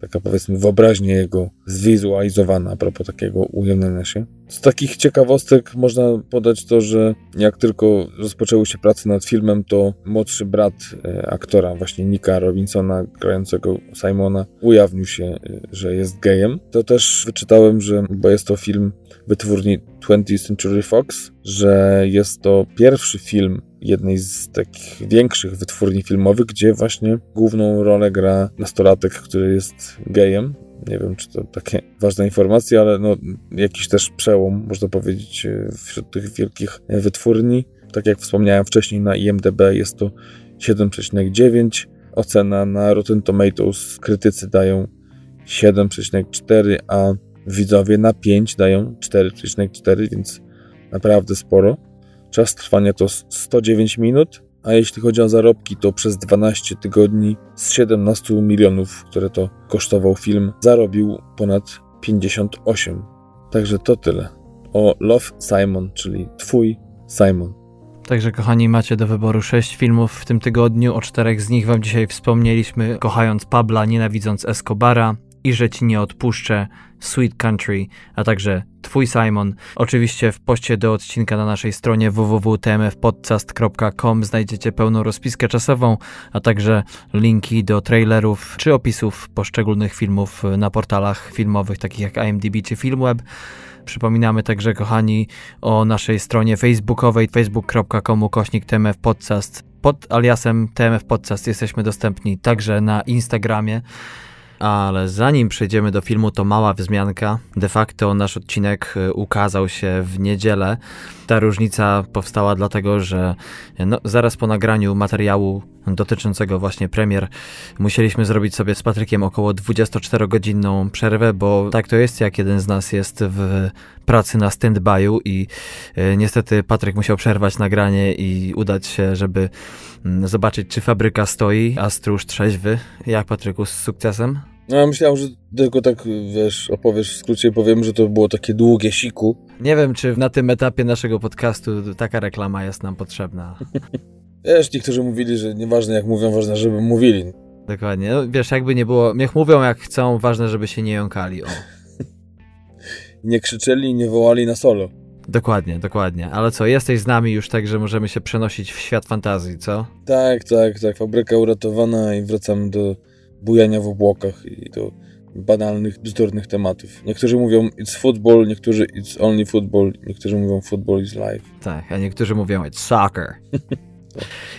taka powiedzmy wyobraźnia jego zwizualizowana a propos takiego ujawniania się. Z takich ciekawostek można podać to, że jak tylko rozpoczęły się prace nad filmem, to młodszy brat e, aktora, właśnie Nika Robinsona, grającego Simona, ujawnił się, e, że jest gejem. To też wyczytałem, że, bo jest to film wytwórni 20th Century Fox, że jest to pierwszy film jednej z takich większych wytwórni filmowych, gdzie właśnie główną rolę gra nastolatek, który jest gejem. Nie wiem, czy to takie ważne informacje, ale no, jakiś też przełom, można powiedzieć, wśród tych wielkich wytwórni. Tak jak wspomniałem wcześniej, na IMDb jest to 7,9. Ocena na Rotten Tomatoes krytycy dają 7,4, a widzowie na 5 dają 4,4, więc naprawdę sporo. Czas trwania to 109 minut, a jeśli chodzi o zarobki, to przez 12 tygodni z 17 milionów, które to kosztował film, zarobił ponad 58. Także to tyle. O Love Simon, czyli Twój Simon. Także kochani, macie do wyboru sześć filmów w tym tygodniu. O czterech z nich wam dzisiaj wspomnieliśmy, kochając Pabla, nienawidząc Escobara i że ci nie odpuszczę, Sweet Country, a także Twój Simon. Oczywiście w poście do odcinka na naszej stronie www.tmfpodcast.com znajdziecie pełną rozpiskę czasową, a także linki do trailerów czy opisów poszczególnych filmów na portalach filmowych takich jak IMDb czy Filmweb. Przypominamy także, kochani, o naszej stronie facebookowej facebook.com kośnik TMF Podcast. Pod aliasem TMF Podcast jesteśmy dostępni także na Instagramie. Ale zanim przejdziemy do filmu, to mała wzmianka. De facto nasz odcinek y, ukazał się w niedzielę. Ta różnica powstała dlatego, że no, zaraz po nagraniu materiału dotyczącego właśnie premier musieliśmy zrobić sobie z Patrykiem około 24-godzinną przerwę, bo tak to jest, jak jeden z nas jest w pracy na stand-by'u i y, niestety Patryk musiał przerwać nagranie i udać się, żeby zobaczyć, czy fabryka stoi, a stróż trzeźwy. Jak Patryku, z sukcesem? No ja myślałem, że tylko tak, wiesz, opowiesz w skrócie, powiem, że to było takie długie siku. Nie wiem, czy na tym etapie naszego podcastu taka reklama jest nam potrzebna. wiesz, niektórzy mówili, że nieważne jak mówią, ważne, żeby mówili. Dokładnie. No, wiesz, jakby nie było, niech mówią jak chcą, ważne, żeby się nie jąkali. O. nie krzyczeli, nie wołali na solo. Dokładnie, dokładnie. Ale co, jesteś z nami już tak, że możemy się przenosić w świat fantazji, co? Tak, tak, tak. Fabryka uratowana i wracamy do bujania w obłokach i do banalnych, bzdurnych tematów. Niektórzy mówią it's football, niektórzy it's only football, niektórzy mówią football is life. Tak, a niektórzy mówią it's soccer.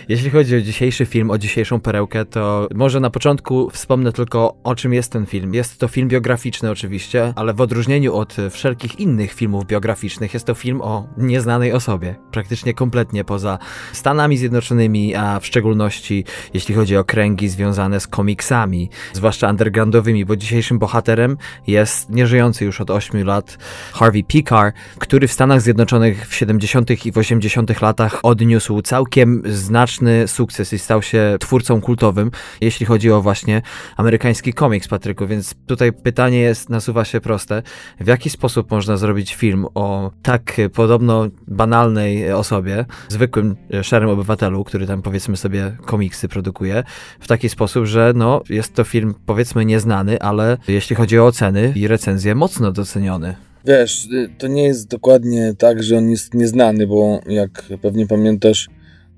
Jeśli chodzi o dzisiejszy film, o dzisiejszą perełkę, to może na początku wspomnę tylko o czym jest ten film. Jest to film biograficzny oczywiście, ale w odróżnieniu od wszelkich innych filmów biograficznych jest to film o nieznanej osobie. Praktycznie kompletnie poza Stanami Zjednoczonymi, a w szczególności jeśli chodzi o kręgi związane z komiksami, zwłaszcza undergroundowymi, bo dzisiejszym bohaterem jest nieżyjący już od 8 lat Harvey Pekar, który w Stanach Zjednoczonych w 70. i w 80. latach odniósł całkiem znaczny sukces i stał się twórcą kultowym, jeśli chodzi o właśnie amerykański komiks, Patryku. Więc tutaj pytanie jest, nasuwa się proste. W jaki sposób można zrobić film o tak podobno banalnej osobie, zwykłym, e, szarym obywatelu, który tam powiedzmy sobie komiksy produkuje, w taki sposób, że no, jest to film powiedzmy nieznany, ale jeśli chodzi o oceny i recenzje, mocno doceniony. Wiesz, y, to nie jest dokładnie tak, że on jest nieznany, bo jak pewnie pamiętasz,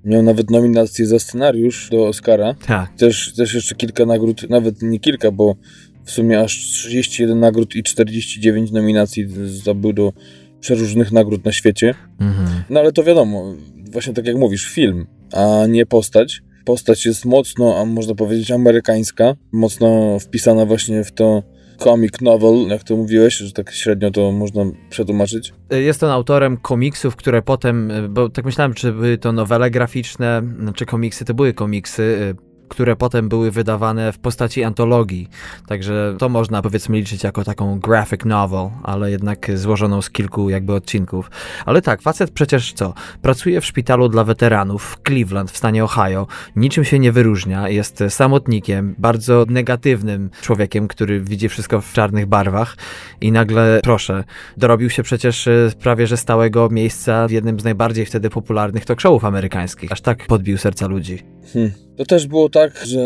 Miał nawet nominację za scenariusz do Oscara. Tak. Też, też jeszcze kilka nagród, nawet nie kilka, bo w sumie aż 31 nagród i 49 nominacji zdobył do przeróżnych nagród na świecie. Mhm. No ale to wiadomo, właśnie tak jak mówisz, film, a nie postać. Postać jest mocno, a można powiedzieć amerykańska, mocno wpisana właśnie w to comic novel, jak to mówiłeś, że tak średnio to można przetłumaczyć. Jest on autorem komiksów, które potem, bo tak myślałem, czy były to nowele graficzne, czy komiksy, to były komiksy które potem były wydawane w postaci antologii. Także to można powiedzmy liczyć jako taką graphic novel, ale jednak złożoną z kilku jakby odcinków. Ale tak, facet przecież co? Pracuje w szpitalu dla weteranów w Cleveland w stanie Ohio. Niczym się nie wyróżnia, jest samotnikiem, bardzo negatywnym człowiekiem, który widzi wszystko w czarnych barwach i nagle, proszę, dorobił się przecież e, prawie że stałego miejsca w jednym z najbardziej wtedy popularnych talk showów amerykańskich. Aż tak podbił serca ludzi. Hmm. To też było tak, że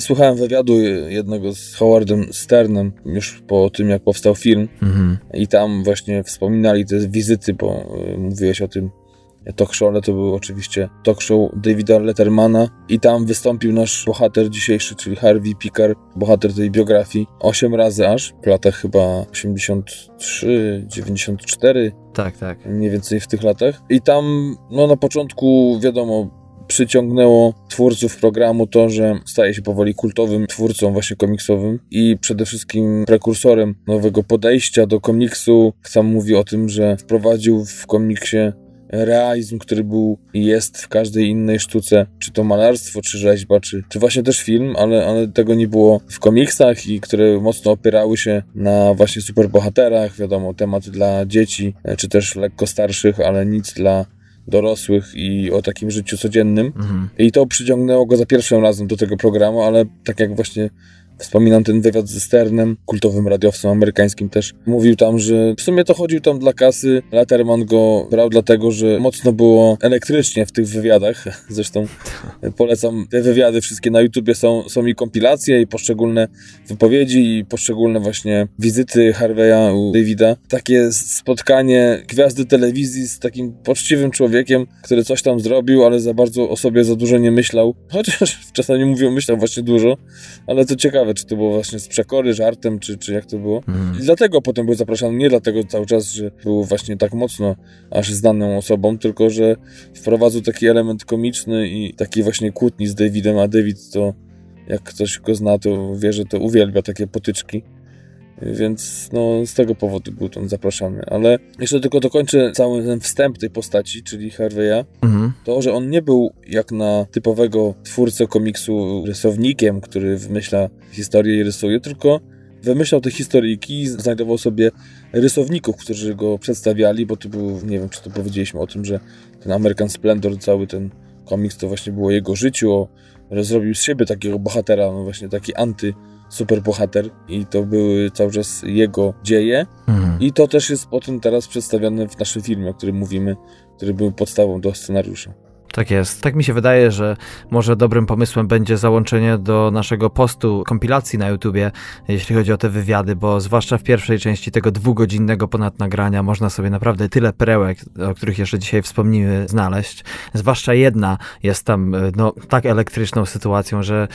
słuchałem wywiadu jednego z Howardem Sternem już po tym, jak powstał film mhm. i tam właśnie wspominali te wizyty, bo y, mówiłeś o tym talk show, ale to był oczywiście talk show Davida Lettermana i tam wystąpił nasz bohater dzisiejszy, czyli Harvey Pickar, bohater tej biografii, osiem razy aż, w latach chyba 83, 94. Tak, tak. Mniej więcej w tych latach. I tam, no na początku, wiadomo, przyciągnęło twórców programu to, że staje się powoli kultowym twórcą właśnie komiksowym i przede wszystkim prekursorem nowego podejścia do komiksu. Sam mówi o tym, że wprowadził w komiksie realizm, który był i jest w każdej innej sztuce, czy to malarstwo, czy rzeźba, czy, czy właśnie też film, ale, ale tego nie było w komiksach i które mocno opierały się na właśnie superbohaterach, wiadomo, tematy dla dzieci, czy też lekko starszych, ale nic dla dorosłych i o takim życiu codziennym. Mhm. I to przyciągnęło go za pierwszym razem do tego programu, ale tak jak właśnie Wspominam ten wywiad ze Sternem, kultowym radiowcem amerykańskim też. Mówił tam, że w sumie to chodził tam dla kasy. Letterman go brał dlatego, że mocno było elektrycznie w tych wywiadach. Zresztą polecam te wywiady wszystkie na YouTubie są, są i kompilacje i poszczególne wypowiedzi i poszczególne właśnie wizyty Harveya u Davida. Takie spotkanie gwiazdy telewizji z takim poczciwym człowiekiem, który coś tam zrobił, ale za bardzo o sobie za dużo nie myślał. Chociaż czasami mówią, myślał właśnie dużo, ale to ciekawe, czy to było właśnie z przekory, żartem, czy, czy jak to było. Mm. I dlatego potem był zapraszany, nie dlatego cały czas, że był właśnie tak mocno aż znaną osobą, tylko że wprowadzał taki element komiczny i taki właśnie kłótni z Davidem, a David to jak ktoś go zna, to wie, że to uwielbia takie potyczki. Więc no, z tego powodu był tam zapraszany. Ale jeszcze tylko dokończę cały ten wstęp tej postaci, czyli Harveya. Mhm. To, że on nie był jak na typowego twórcę komiksu rysownikiem, który wymyśla historię i rysuje, tylko wymyślał te historyjki i znajdował sobie rysowników, którzy go przedstawiali, bo to był, nie wiem, czy to powiedzieliśmy o tym, że ten American Splendor, cały ten komiks to właśnie było jego życiu, zrobił z siebie takiego bohatera, no właśnie taki anty superbohater i to były cały czas jego dzieje mhm. i to też jest potem teraz przedstawione w naszym filmie, o którym mówimy, który był podstawą do scenariusza. Tak jest. Tak mi się wydaje, że może dobrym pomysłem będzie załączenie do naszego postu kompilacji na YouTubie, jeśli chodzi o te wywiady, bo zwłaszcza w pierwszej części tego dwugodzinnego ponad nagrania można sobie naprawdę tyle perełek, o których jeszcze dzisiaj wspomnimy, znaleźć. Zwłaszcza jedna jest tam no, tak elektryczną sytuacją, że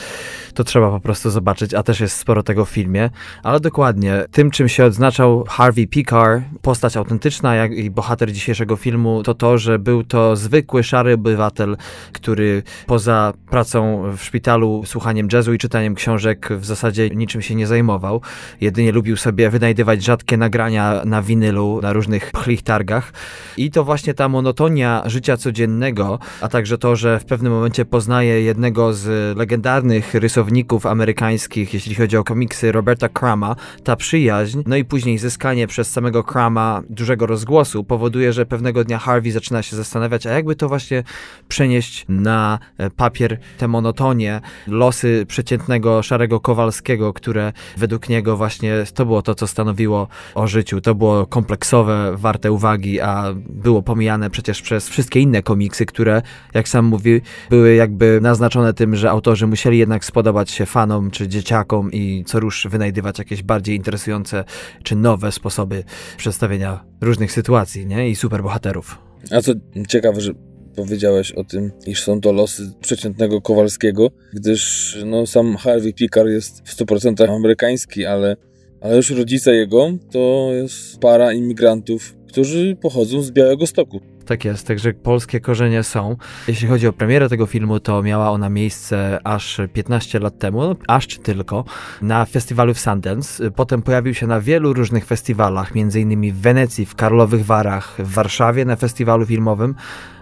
to trzeba po prostu zobaczyć, a też jest sporo tego w filmie. Ale dokładnie, tym czym się odznaczał Harvey Picar, postać autentyczna jak i bohater dzisiejszego filmu, to to, że był to zwykły, szary obywatel, obywatel, który poza pracą w szpitalu, słuchaniem jazzu i czytaniem książek w zasadzie niczym się nie zajmował. Jedynie lubił sobie wynajdywać rzadkie nagrania na winylu, na różnych pchlich targach. I to właśnie ta monotonia życia codziennego, a także to, że w pewnym momencie poznaje jednego z legendarnych rysowników amerykańskich, jeśli chodzi o komiksy Roberta Crama, ta przyjaźń, no i później zyskanie przez samego Crama dużego rozgłosu powoduje, że pewnego dnia Harvey zaczyna się zastanawiać, a jakby to właśnie przenieść na e, papier te monotonie, losy przeciętnego szarego Kowalskiego, które według niego właśnie to było to, co stanowiło o życiu. To było kompleksowe, warte uwagi, a było pomijane przecież przez wszystkie inne komiksy, które, jak sam mówi, były jakby naznaczone tym, że autorzy musieli jednak spodobać się fanom czy dzieciakom i co rusz wynajdywać jakieś bardziej interesujące czy nowe sposoby przedstawienia różnych sytuacji nie? i superbohaterów. A co ciekawe, że powiedziałeś o tym, iż są to losy przeciętnego Kowalskiego, gdyż no, sam Harvey Pickard jest w 100% amerykański, ale, ale już rodzice jego to jest para imigrantów, którzy pochodzą z Białego Stoku. Tak jest, także polskie korzenie są. Jeśli chodzi o premierę tego filmu, to miała ona miejsce aż 15 lat temu, aż czy tylko, na festiwalu w Sundance. Potem pojawił się na wielu różnych festiwalach, m.in. w Wenecji, w Karlowych Warach, w Warszawie na festiwalu filmowym,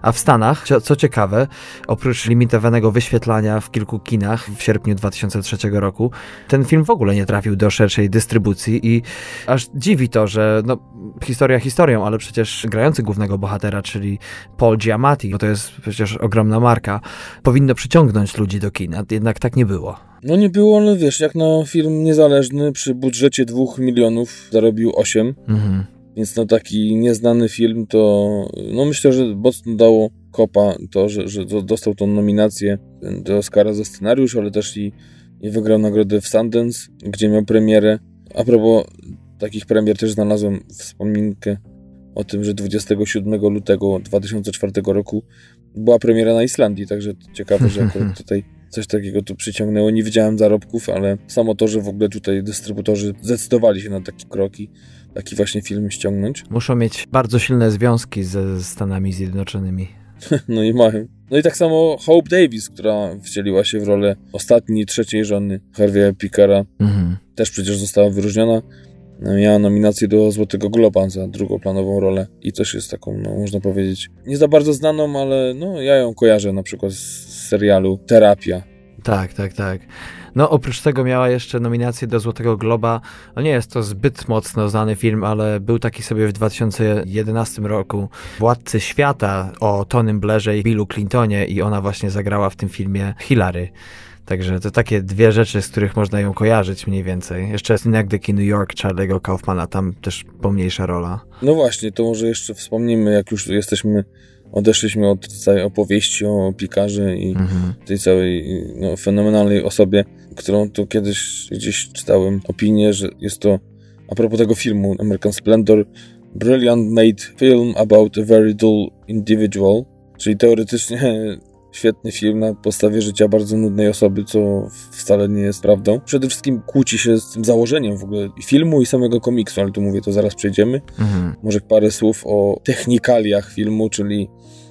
a w Stanach, co, co ciekawe, oprócz limitowanego wyświetlania w kilku kinach w sierpniu 2003 roku, ten film w ogóle nie trafił do szerszej dystrybucji i aż dziwi to, że no, historia historią, ale przecież grający głównego bohatera, czyli Paul Giamatti, bo to jest przecież ogromna marka, powinno przyciągnąć ludzi do kina, jednak tak nie było. No nie było, ale wiesz, jak na film niezależny przy budżecie 2 milionów zarobił 8. Mhm. Więc no taki nieznany film to, no myślę, że mocno dało kopa to, że, że dostał tą nominację do Oscara za scenariusz, ale też i, i wygrał nagrodę w Sundance, gdzie miał premierę. A propos takich premier też znalazłem wspominkę o tym, że 27 lutego 2004 roku była premiera na Islandii, także ciekawe, że akurat tutaj coś takiego tu przyciągnęło. Nie widziałem zarobków, ale samo to, że w ogóle tutaj dystrybutorzy zdecydowali się na takie kroki, taki właśnie film ściągnąć. Muszą mieć bardzo silne związki ze Stanami Zjednoczonymi. no i mają. No i tak samo Hope Davis, która wcieliła się w rolę ostatniej, trzeciej żony Harvey'a Pickara. Mhm. Też przecież została wyróżniona. Miała nominację do Złotego Globa za drugoplanową rolę i też jest taką, no, można powiedzieć, nie za bardzo znaną, ale no, ja ją kojarzę na przykład z serialu Terapia. Tak, tak, tak. No, oprócz tego miała jeszcze nominację do Złotego Globa. No nie jest to zbyt mocno znany film, ale był taki sobie w 2011 roku Władcy Świata o Tonym Blairze i Billu Clintonie i ona właśnie zagrała w tym filmie Hillary. Także to takie dwie rzeczy, z których można ją kojarzyć mniej więcej. Jeszcze Synecdoche New York Charlie'ego Kaufmana, tam też pomniejsza rola. No właśnie, to może jeszcze wspomnimy, jak już jesteśmy, odeszliśmy od całej opowieści o pikarze i mhm. tej całej no, fenomenalnej osobie, którą tu kiedyś gdzieś czytałem opinię, że jest to, a propos tego filmu American Splendor, brilliant made film about a very dull individual, czyli teoretycznie świetny film na podstawie życia bardzo nudnej osoby, co wcale nie jest prawdą. Przede wszystkim kłóci się z tym założeniem w ogóle filmu i samego komiksu, ale tu mówię, to zaraz przejdziemy. Mhm. Może parę słów o technikaliach filmu, czyli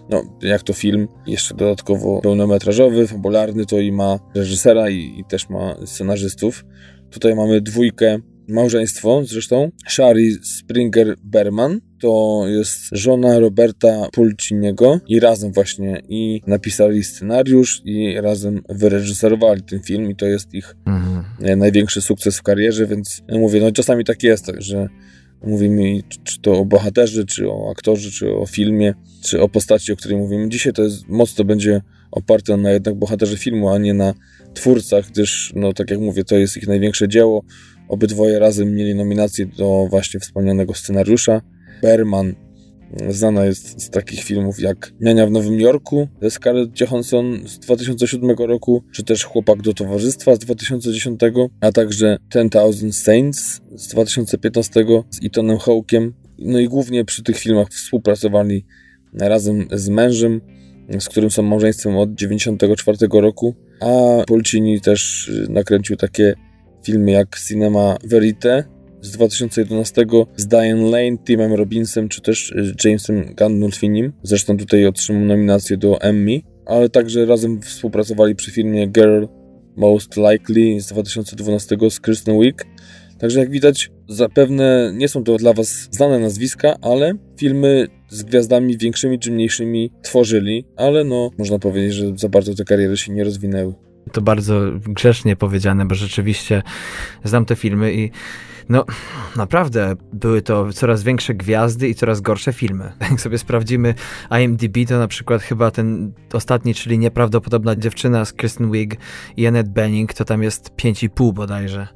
no, jak to film, jeszcze dodatkowo pełnometrażowy, fabularny, to i ma reżysera i, i też ma scenarzystów. Tutaj mamy dwójkę małżeństwo zresztą. Shari Springer-Berman to jest żona Roberta Pulciniego i razem właśnie i napisali scenariusz i razem wyreżyserowali ten film i to jest ich mhm. E, największy sukces w karierze, więc ja mówię, no czasami tak jest, że mówimy czy to o bohaterze, czy o aktorze, czy o filmie, czy o postaci, o której mówimy. Dzisiaj to jest mocno będzie oparte na jednak bohaterze filmu, a nie na twórcach, gdyż, no tak jak mówię, to jest ich największe dzieło. Obydwoje razem mieli nominację do właśnie wspomnianego scenariusza. Berman znana jest z takich filmów jak Niania w Nowym Jorku Scarlett Johansson z 2007 roku, czy też Chłopak do Towarzystwa z 2010, a także Ten Thousand Saints z 2015 z Ethanem Hawkiem. No i głównie przy tych filmach współpracowali razem z mężem, z którym są małżeństwem od 1994 roku, a Polcini też nakręcił takie filmy jak Cinema Verite z 2011 z Diane Lane, Timem Robinsem czy też y, Jamesem Gandolfinim. Zresztą tutaj otrzymał nominację do Emmy, ale także razem współpracowali przy filmie Girl Most Likely z 2012 z Kristen Wiig. Także jak widać, zapewne nie są to dla Was znane nazwiska, ale filmy z gwiazdami większymi czy mniejszymi tworzyli, ale no, można powiedzieć, że za bardzo te kariery się nie rozwinęły. To bardzo grzecznie powiedziane, bo rzeczywiście znam te filmy i no, naprawdę były to coraz większe gwiazdy i coraz gorsze filmy. Jak sobie sprawdzimy IMDb, to na przykład chyba ten ostatni, czyli Nieprawdopodobna dziewczyna z Kristen Wiig i Annette Bening, to tam jest 5,5 bodajże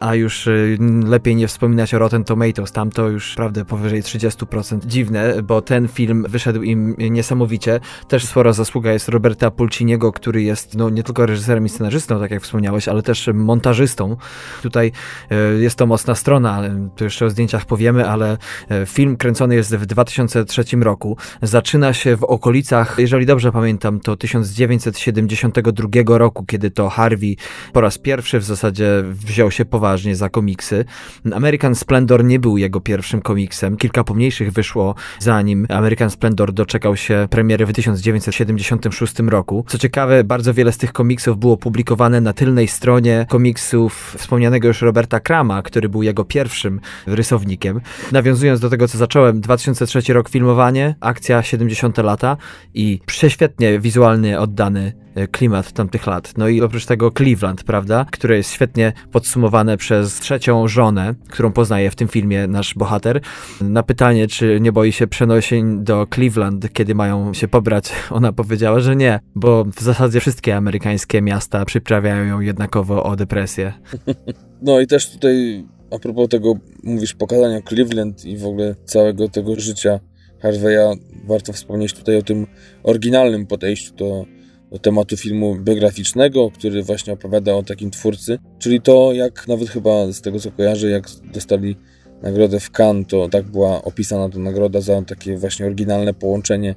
a już y, lepiej nie wspominać o Rotten Tomatoes, tam to już prawdę powyżej 30%. Dziwne, bo ten film wyszedł im niesamowicie. Też spora zasługa jest Roberta Pulciniego, który jest no, nie tylko reżyserem i scenarzystą, tak jak wspomniałeś, ale też montażystą. Tutaj y, jest to mocna strona, tu jeszcze o zdjęciach powiemy, ale y, film kręcony jest w 2003 roku. Zaczyna się w okolicach, jeżeli dobrze pamiętam, to 1972 roku, kiedy to Harvey po raz pierwszy w zasadzie wziął się poważnie za komiksy. American Splendor nie był jego pierwszym komiksem. Kilka pomniejszych wyszło zanim American Splendor doczekał się premiery w 1976 roku. Co ciekawe, bardzo wiele z tych komiksów było publikowane na tylnej stronie komiksów wspomnianego już Roberta Krama, który był jego pierwszym rysownikiem. Nawiązując do tego, co zacząłem, 2003 rok filmowanie, akcja 70 lata i prześwietnie wizualnie oddany klimat tamtych lat. No i oprócz tego Cleveland, prawda, które jest świetnie podsumowane przez trzecią żonę, którą poznaje w tym filmie nasz bohater. Na pytanie, czy nie boi się przenoszeń do Cleveland, kiedy mają się pobrać, ona powiedziała, że nie, bo w zasadzie wszystkie amerykańskie miasta przyprawiają ją jednakowo o depresję. No i też tutaj a propos tego, mówisz, pokazania Cleveland i w ogóle całego tego życia Harveya, warto wspomnieć tutaj o tym oryginalnym podejściu do tematu filmu biograficznego, który właśnie opowiada o takim twórcy, czyli to, jak nawet chyba z tego co kojarzę, jak dostali nagrodę w Cannes, to tak była opisana ta nagroda za takie właśnie oryginalne połączenie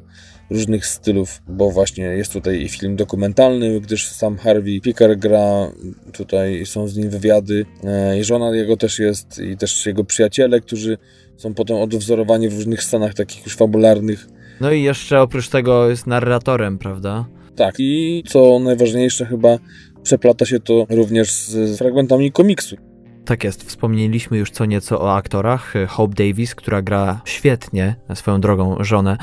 różnych stylów, bo właśnie jest tutaj i film dokumentalny, gdyż sam Harvey Picker gra, tutaj są z nim wywiady, e, i żona jego też jest, i też jego przyjaciele, którzy są potem odwzorowani w różnych scenach takich już fabularnych. No i jeszcze oprócz tego jest narratorem, prawda? Tak, i co najważniejsze chyba, przeplata się to również z fragmentami komiksu. Tak jest, wspomnieliśmy już co nieco o aktorach. Hope Davis, która gra świetnie swoją drogą żonę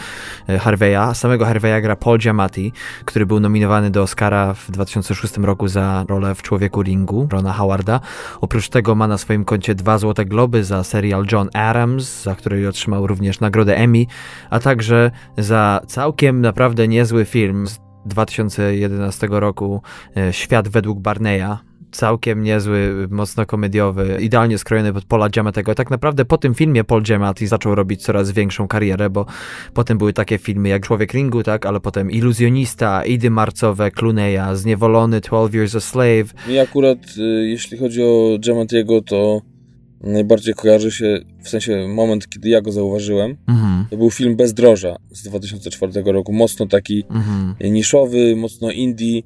e, Harveya. Samego Harveya gra Paul Giamatti, który był nominowany do Oscara w 2006 roku za rolę w Człowieku Ringu, Rona Howarda. Oprócz tego ma na swoim koncie dwa Złote Globy za serial John Adams, za który otrzymał również nagrodę Emmy, a także za całkiem naprawdę niezły film z 2011 roku e, Świat według Barneya całkiem niezły, mocno komediowy, idealnie skrojony pod Paula Giamatego. Tak naprawdę po tym filmie Paul Giamatti zaczął robić coraz większą karierę, bo potem były takie filmy jak Człowiek Ringu, tak, ale potem Iluzjonista, Idy Marcowe, Cluneya, Zniewolony, 12 Years a Slave. Mi akurat, y, jeśli chodzi o Giamattiego, to najbardziej kojarzy się, w sensie moment, kiedy ja go zauważyłem, mhm. to był film Bezdroża z 2004 roku, mocno taki mhm. niszowy, mocno indie,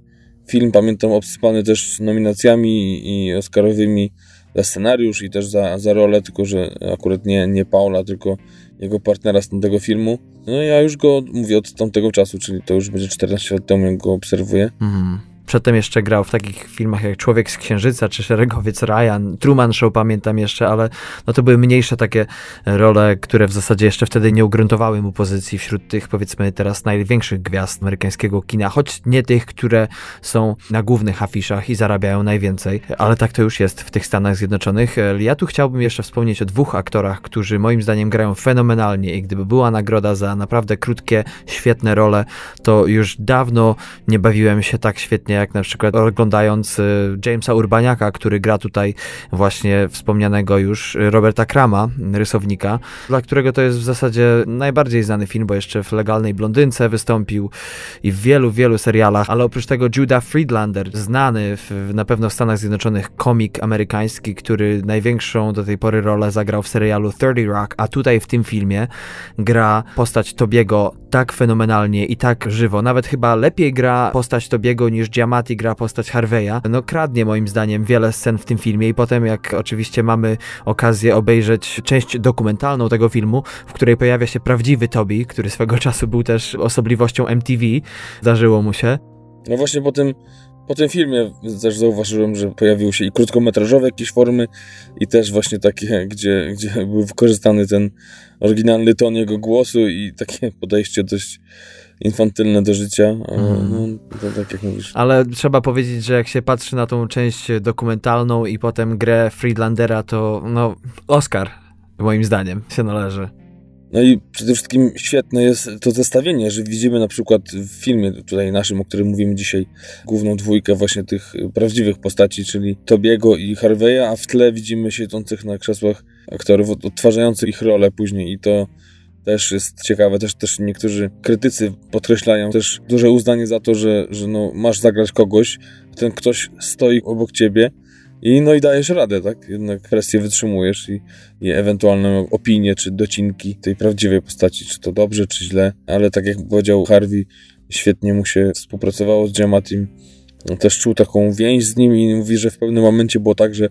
film, pamiętam, obsypany też nominacjami i Oscarowymi za scenariusz i też za, za rolę, tylko że akurat nie, nie Paula, tylko jego partnera z tamtego filmu. No ja już go mówię od tamtego czasu, czyli to już będzie 14 lat temu, jak go obserwuję. Mhm. Przedtem jeszcze grał w takich filmach jak Człowiek z Księżyca czy Szeregowiec Ryan, Truman Show pamiętam jeszcze, ale no to były mniejsze takie role, które w zasadzie jeszcze wtedy nie ugruntowały mu pozycji wśród tych powiedzmy teraz największych gwiazd amerykańskiego kina, choć nie tych, które są na głównych afiszach i zarabiają najwięcej, ale tak to już jest w tych Stanach Zjednoczonych. Ja tu chciałbym jeszcze wspomnieć o dwóch aktorach, którzy moim zdaniem grają fenomenalnie i gdyby była nagroda za naprawdę krótkie, świetne role, to już dawno nie bawiłem się tak świetnie jak na przykład oglądając y, Jamesa Urbaniaka, który gra tutaj właśnie wspomnianego już Roberta Krama, rysownika, dla którego to jest w zasadzie najbardziej znany film, bo jeszcze w Legalnej Blondynce wystąpił i w wielu, wielu serialach, ale oprócz tego Judah Friedlander, znany w, na pewno w Stanach Zjednoczonych komik amerykański, który największą do tej pory rolę zagrał w serialu 30 Rock, a tutaj w tym filmie gra postać Tobiego tak fenomenalnie i tak żywo, nawet chyba lepiej gra postać Tobiego niż Giamatti Mati gra postać Harveya, no kradnie moim zdaniem wiele scen w tym filmie i potem jak oczywiście mamy okazję obejrzeć część dokumentalną tego filmu, w której pojawia się prawdziwy Toby, który swego czasu był też osobliwością MTV, zdarzyło mu się. No właśnie po tym, po tym filmie też zauważyłem, że pojawiły się i krótkometrażowe jakieś formy i też właśnie takie, gdzie, gdzie był wykorzystany ten oryginalny ton jego głosu i takie podejście dość infantylne do życia, mm. no, to tak jak mówisz. Ale trzeba powiedzieć, że jak się patrzy na tą część dokumentalną i potem grę Friedlandera, to no, Oscar, moim zdaniem, się należy. No i przede wszystkim świetne jest to zestawienie, że widzimy na przykład w filmie tutaj naszym, o którym mówimy dzisiaj, główną dwójkę właśnie tych prawdziwych postaci, czyli Tobiego i Harveya, a w tle widzimy siedzących na krzesłach aktorów odtwarzających ich rolę później i to też jest ciekawe, też, też niektórzy krytycy podkreślają też duże uznanie za to, że, że no, masz zagrać kogoś, ten ktoś stoi obok ciebie i no i dajesz radę, tak? Jednak presję wytrzymujesz i, i ewentualne opinie czy docinki tej prawdziwej postaci, czy to dobrze, czy źle, ale tak jak powiedział Harvey, świetnie mu się współpracowało z Jamatim też czuł taką więź z nim i mówi, że w pewnym momencie było tak, że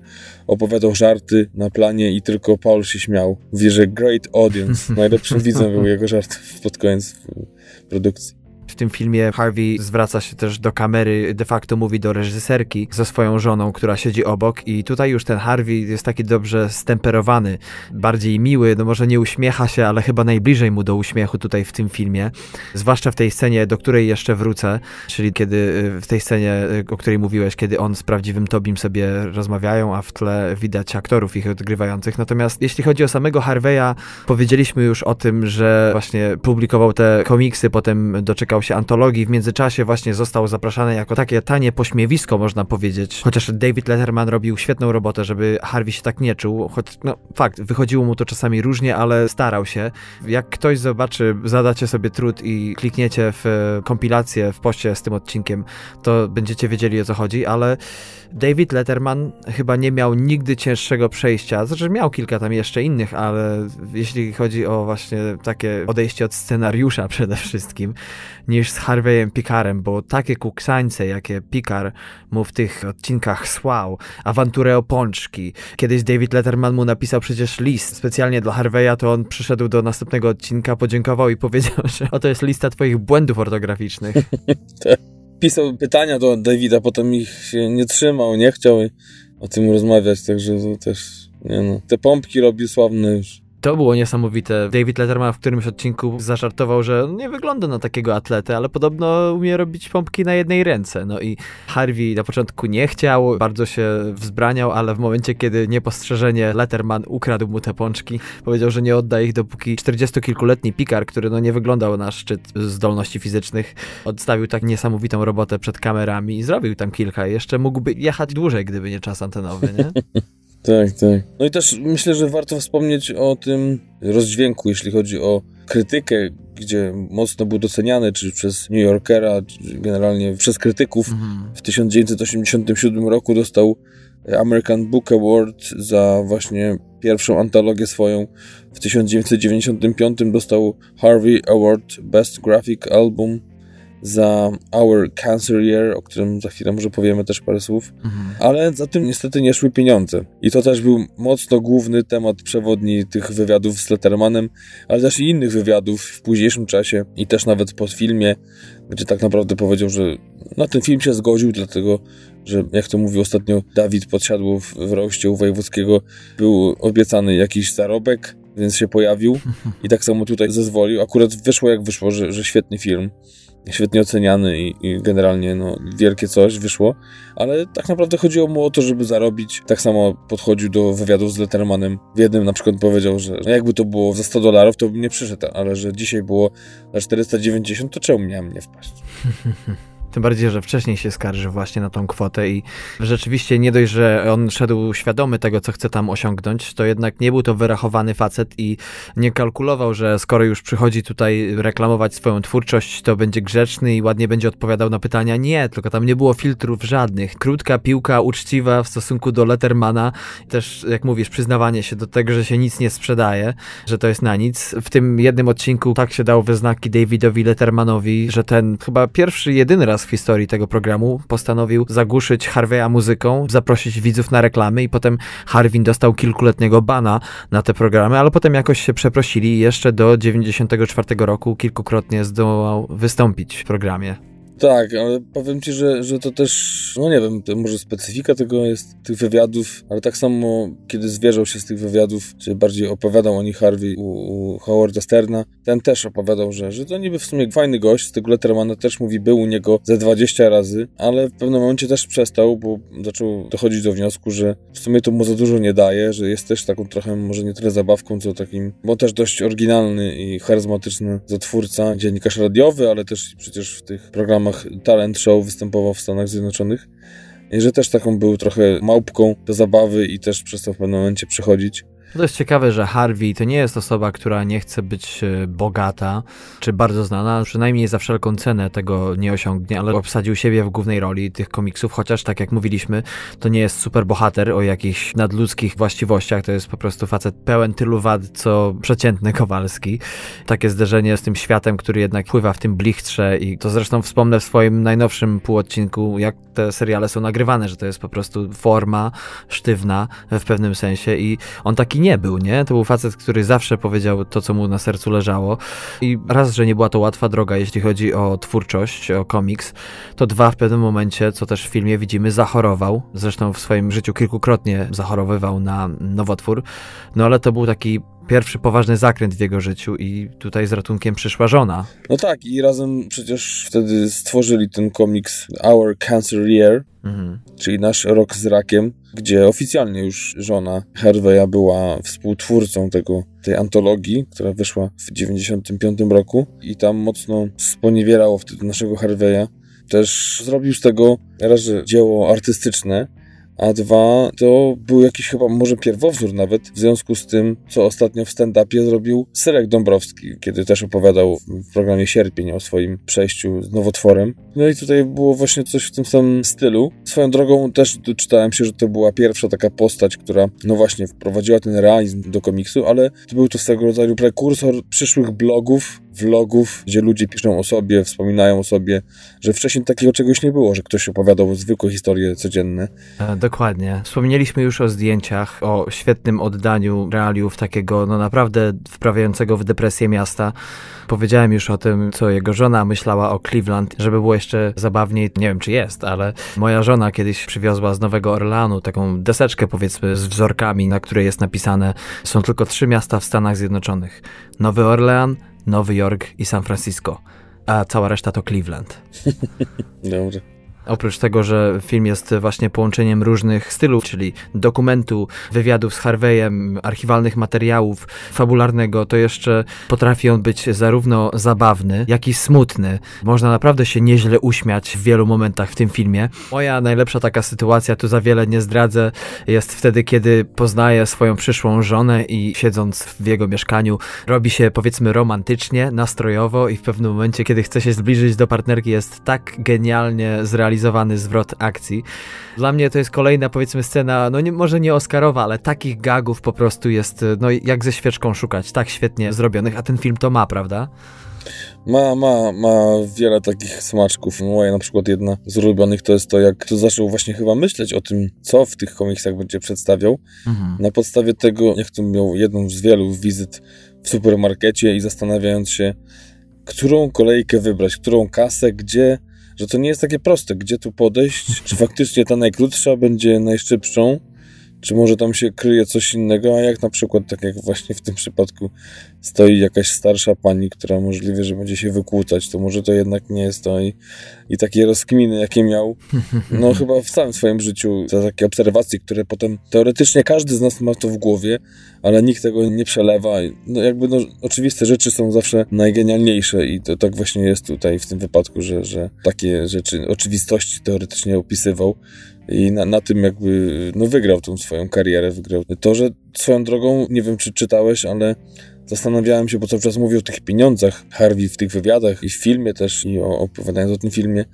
opowiadał żarty na planie i tylko Paul się śmiał. Mówi, że great audience. Najlepszym widzem był jego żart pod koniec produkcji. W tym filmie Harvey zwraca się też do kamery, de facto mówi do reżyserki ze swoją żoną, która siedzi obok i tutaj już ten Harvey jest taki dobrze stemperowany, bardziej miły, no może nie uśmiecha się, ale chyba najbliżej mu do uśmiechu tutaj w tym filmie, zwłaszcza w tej scenie, do której jeszcze wrócę, czyli kiedy w tej scenie, o której mówiłeś, kiedy on z prawdziwym Tobim sobie rozmawiają, a w tle widać aktorów ich odgrywających. Natomiast jeśli chodzi o samego Harveya, powiedzieliśmy już o tym, że właśnie publikował te komiksy, potem doczekał doczekał się antologii, w międzyczasie właśnie został zapraszany jako takie tanie pośmiewisko, można powiedzieć. Chociaż David Letterman robił świetną robotę, żeby Harvey się tak nie czuł, choć no fakt, wychodziło mu to czasami różnie, ale starał się. Jak ktoś zobaczy, zadacie sobie trud i klikniecie w kompilację w poście z tym odcinkiem, to będziecie wiedzieli o co chodzi, ale David Letterman chyba nie miał nigdy cięższego przejścia, znaczy miał kilka tam jeszcze innych, ale jeśli chodzi o właśnie takie odejście od scenariusza przede wszystkim, niż z Harveyem Picarem, bo takie kuksańce, jakie Picar mu w tych odcinkach słał, awanturę o pączki. Kiedyś David Letterman mu napisał przecież list specjalnie dla Harveya, to on przyszedł do następnego odcinka, podziękował i powiedział, że oto jest lista twoich błędów ortograficznych. pisał pytania do Davida, potem ich się nie trzymał, nie chciał. o tym rozmawiać, także to też, nie no. Te pompki robi sławne już. To było niesamowite. David Letterman w którymś odcinku zażartował, że nie wygląda na takiego atletę, ale podobno umie robić pompki na jednej ręce. No i Harvey na początku nie chciał, bardzo się wzbraniał, ale w momencie, kiedy niepostrzeżenie Letterman ukradł mu te pączki, powiedział, że nie odda ich, dopóki 40-kilkuletni pikar, który no nie wyglądał na szczyt zdolności fizycznych, odstawił tak niesamowitą robotę przed kamerami i zrobił tam kilka. Jeszcze mógłby jechać dłużej, gdyby nie czas antenowy, nie? Tak, tak. No i też myślę, że warto wspomnieć o tym rozdźwięku, jeśli chodzi o krytykę, gdzie mocno był doceniany, czy przez New Yorkera, czy generalnie przez krytyków. Mhm. W 1987 roku dostał American Book Award za właśnie pierwszą antologię swoją. W 1995 dostał Harvey Award Best Graphic Album za Our Cancer Year, o którym za chwilę może powiemy też parę słów, mhm. ale za tym niestety nie szły pieniądze. I to też był mocno główny temat przewodni tych wywiadów z Lettermanem, ale też i innych wywiadów w późniejszym czasie i też nawet po filmie, gdzie tak naprawdę powiedział, że na ten film się zgodził, dlatego że jak to mówił ostatnio Dawid Podsiadło w, w roście u Wojewódzkiego, był obiecany jakiś zarobek, więc się pojawił i tak samo tutaj zezwolił. Akurat wyszło jak wyszło, że, że świetny film świetnie oceniany i, i, generalnie no, wielkie coś wyszło, ale tak naprawdę chodziło mu o to, żeby zarobić. Tak samo podchodził do wywiadów z Lettermanem. W jednym na przykład powiedział, że jakby to było za 100 dolarów, to by nie przyszedł, ale że dzisiaj było za 490, to czemu miałem nie wpaść? Tym bardziej, że wcześniej się skarży właśnie na tą kwotę i rzeczywiście nie dość, że on szedł świadomy tego, co chce tam osiągnąć, to jednak nie był to wyrachowany facet i nie kalkulował, że skoro już przychodzi tutaj reklamować swoją twórczość, to będzie grzeczny i ładnie będzie odpowiadał na pytania. Nie, tylko tam nie było filtrów żadnych. Krótka piłka, uczciwa w stosunku do Lettermana. Też, jak mówisz, przyznawanie się do tego, że się nic nie sprzedaje, że to jest na nic. W tym jednym odcinku tak się dało wyznaki Davidowi Lettermanowi, że ten chyba pierwszy, jedyny raz w historii tego programu postanowił zagłuszyć Harveya muzyką, zaprosić widzów na reklamy i potem Harvin dostał kilkuletniego bana na te programy, ale potem jakoś się przeprosili i jeszcze do 94 roku kilkukrotnie zdołał wystąpić w programie. Tak, ale powiem ci, że, że to też, no nie wiem, to może specyfika tego jest, tych wywiadów, ale tak samo, kiedy zwierzał się z tych wywiadów, czy bardziej opowiadał o nich Harvey u, u Howarda Sterna, ten też opowiadał, że, że to niby w sumie fajny gość, z tego Lettermana też mówi, był u niego ze 20 razy, ale w pewnym momencie też przestał, bo zaczął dochodzić do wniosku, że w sumie to mu za dużo nie daje, że jest też taką trochę, może nie tyle zabawką, co takim, bo też dość oryginalny i charyzmatyczny zatwórca, dziennikarz radiowy, ale też przecież w tych programach programach talent show występował w Stanach Zjednoczonych i że też taką był trochę małpką do zabawy i też przestał w pewnym momencie przychodzić. To jest ciekawe, że Harvey to nie jest osoba, która nie chce być e, bogata czy bardzo znana, przynajmniej za wszelką cenę tego nie osiągnie, ale obsadził siebie w głównej roli tych komiksów, chociaż tak jak mówiliśmy, to nie jest super bohater o jakichś nadludzkich właściwościach, to jest po prostu facet pełen tylu wad, co przeciętny Kowalski. Takie zderzenie z tym światem, który jednak pływa w tym blichtrze i to zresztą wspomnę w swoim najnowszym półodcinku, jak te seriale są nagrywane, że to jest po prostu forma sztywna w pewnym sensie i on taki nie był, nie? To był facet, który zawsze powiedział to, co mu na sercu leżało i raz, że nie była to łatwa droga, jeśli chodzi o twórczość, o komiks, to dwa, w pewnym momencie, co też w filmie widzimy, zachorował. Zresztą w swoim życiu kilkukrotnie zachorowywał na nowotwór, no ale to był taki pierwszy poważny zakręt w jego życiu i tutaj z ratunkiem przyszła żona. No tak, i razem przecież wtedy stworzyli ten komiks Our Cancer Year, mhm. czyli nasz rok z rakiem, gdzie oficjalnie już żona Harveya była współtwórcą tego, tej antologii, która wyszła w 95 roku i tam mocno sponiewierał wtedy naszego Harveya. Też zrobił z tego raz, dzieło artystyczne, a dwa to był jakiś chyba może pierwowzór nawet w związku z tym, co ostatnio w stand-upie zrobił Syrek Dąbrowski, kiedy też opowiadał w programie Sierpień o swoim przejściu z nowotworem. No i tutaj było właśnie coś w tym samym stylu. Swoją drogą też doczytałem się, że to była pierwsza taka postać, która no właśnie wprowadziła ten realizm do komiksu, ale to był to swego rodzaju prekursor przyszłych blogów, vlogów, gdzie ludzie piszą o sobie, wspominają o sobie, że wcześniej takiego czegoś nie było, że ktoś opowiadał zwykłe historie codzienne. E, dokładnie. Wspomnieliśmy już o zdjęciach, o świetnym oddaniu realiów takiego, no naprawdę wprawiającego w depresję miasta. Powiedziałem już o tym, co jego żona myślała o Cleveland, żeby było jeszcze zabawniej, nie wiem czy jest, ale moja żona kiedyś przywiozła z Nowego Orleanu taką deseczkę powiedzmy z wzorkami, na której jest napisane są tylko trzy miasta w Stanach Zjednoczonych. Nowy Orlean, Nowy Jork i San Francisco. A cała reszta to Cleveland. Dobrze. Oprócz tego, że film jest właśnie połączeniem różnych stylów, czyli dokumentu, wywiadów z Harveyem, archiwalnych materiałów, fabularnego, to jeszcze potrafi on być zarówno zabawny, jak i smutny. Można naprawdę się nieźle uśmiać w wielu momentach w tym filmie. Moja najlepsza taka sytuacja, tu za wiele nie zdradzę, jest wtedy, kiedy poznaje swoją przyszłą żonę i siedząc w jego mieszkaniu, robi się powiedzmy romantycznie, nastrojowo i w pewnym momencie, kiedy chce się zbliżyć do partnerki, jest tak genialnie zrealizowany, zrealizowany zwrot akcji. Dla mnie to jest kolejna, powiedzmy, scena, no nie, może nie Oscarowa, ale takich gagów po prostu jest, no jak ze świeczką szukać, tak świetnie zrobionych, a ten film to ma, prawda? Ma, ma, ma wiele takich smaczków. Moja na przykład jedna z ulubionych to jest to, jak to zaczął właśnie chyba myśleć o tym, co w tych komiksach będzie przedstawiał. Mhm. Na podstawie tego, jak to miał jedną z wielu wizyt w supermarkecie i zastanawiając się, którą kolejkę wybrać, którą kasę, gdzie że to nie jest takie proste, gdzie tu podejść, czy faktycznie ta najkrótsza będzie najszybszą, czy może tam się kryje coś innego, a jak na przykład, tak jak właśnie w tym przypadku, stoi jakaś starsza pani, która możliwe, że będzie się wykłócać, to może to jednak nie jest to i, i takie rozkminy, jakie miał, no chyba w całym swoim życiu, to takie obserwacje, które potem teoretycznie każdy z nas ma to w głowie, ale nikt tego nie przelewa. No jakby no, oczywiste rzeczy są zawsze najgenialniejsze i to tak właśnie jest tutaj w tym wypadku, że, że takie rzeczy, oczywistości teoretycznie opisywał, i na, na tym jakby no wygrał tą swoją karierę, wygrał. To, że swoją drogą, nie wiem czy czytałeś, ale zastanawiałem się, bo cały czas mówił o tych pieniądzach Harvey w tych wywiadach i w filmie też i o, opowiadając o tym filmie,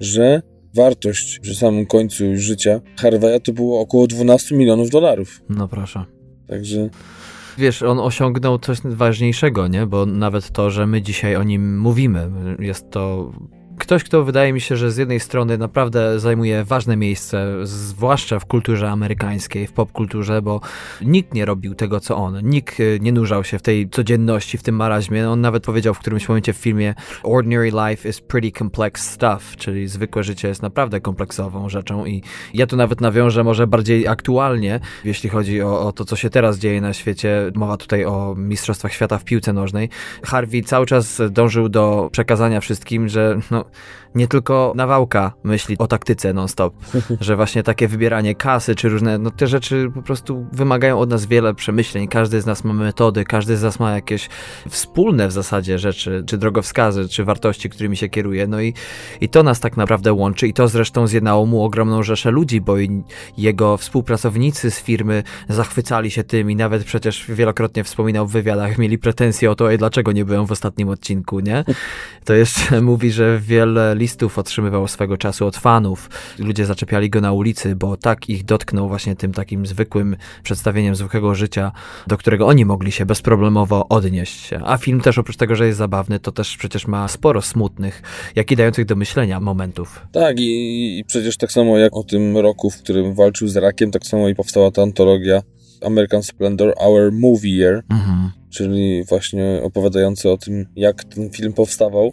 że wartość przy samym końcu życia Harveya to było około 12 milionów dolarów. No proszę. Także wiesz, on osiągnął coś ważniejszego, nie? Bo nawet to, że my dzisiaj o nim mówimy, jest to ktoś, kto wydaje mi się, że z jednej strony naprawdę zajmuje ważne miejsce, zwłaszcza w kulturze amerykańskiej, w popkulturze, bo nikt nie robił tego, co on. Nikt y, nie nurzał się w tej codzienności, w tym maraźmie. On nawet powiedział w którymś momencie w filmie Ordinary life is pretty complex stuff, czyli zwykłe życie jest naprawdę kompleksową rzeczą i ja tu nawet nawiążę może bardziej aktualnie, jeśli chodzi o, o to, co się teraz dzieje na świecie. Mowa tutaj o Mistrzostwach Świata w piłce nożnej. Harvey cały czas dążył do przekazania wszystkim, że no, nie tylko Nawałka myśli o taktyce non-stop, że właśnie takie wybieranie kasy czy różne, no te rzeczy po prostu wymagają od nas wiele przemyśleń. Każdy z nas ma metody, każdy z nas ma jakieś wspólne w zasadzie rzeczy, czy drogowskazy, czy wartości, którymi się kieruje. No i, i to nas tak naprawdę łączy i to zresztą zjednało mu ogromną rzeszę ludzi, bo jego współpracownicy z firmy zachwycali się tym i nawet przecież wielokrotnie wspominał w wywiadach, mieli pretensje o to, dlaczego nie byłem w ostatnim odcinku, nie? To jeszcze mówi, że wiele listów otrzymywał swego czasu od fanów. Ludzie zaczepiali go na ulicy, bo tak ich dotknął właśnie tym takim zwykłym przedstawieniem zwykłego życia, do którego oni mogli się bezproblemowo odnieść. A film też oprócz tego, że jest zabawny, to też przecież ma sporo smutnych, jak i dających do myślenia momentów. Tak i, i przecież tak samo jak o tym roku, w którym walczył z rakiem, tak samo i powstała ta antologia American Splendor Our Movie Year, mhm. czyli właśnie opowiadający o tym, jak ten film powstawał.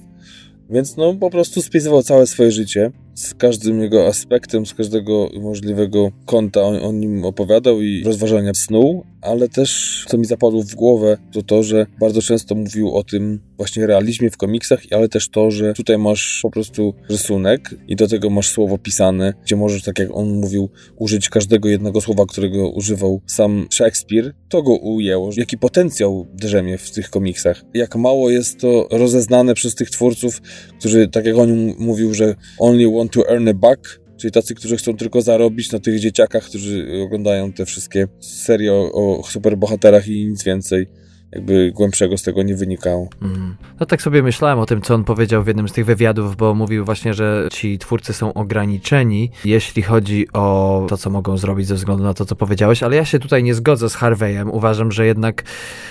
Więc no po prostu spisywał całe swoje życie z każdym jego aspektem, z każdego możliwego kąta o, o nim opowiadał i rozważania snu, ale też co mi zapadło w głowę to to, że bardzo często mówił o tym właśnie realizmie w komiksach, ale też to, że tutaj masz po prostu rysunek i do tego masz słowo pisane, gdzie możesz, tak jak on mówił, użyć każdego jednego słowa, którego używał sam Shakespeare. To go ujęło, jaki potencjał drzemie w tych komiksach. Jak mało jest to rozeznane przez tych twórców, którzy, tak jak on mówił, że only want to earn a buck, czyli tacy, którzy chcą tylko zarobić na tych dzieciakach, którzy oglądają te wszystkie serie o, o superbohaterach i nic więcej jakby głębszego z tego nie wynikało. Mm. No tak sobie myślałem o tym, co on powiedział w jednym z tych wywiadów, bo mówił właśnie, że ci twórcy są ograniczeni, jeśli chodzi o to, co mogą zrobić ze względu na to, co powiedziałeś, ale ja się tutaj nie zgodzę z Harveyem. Uważam, że jednak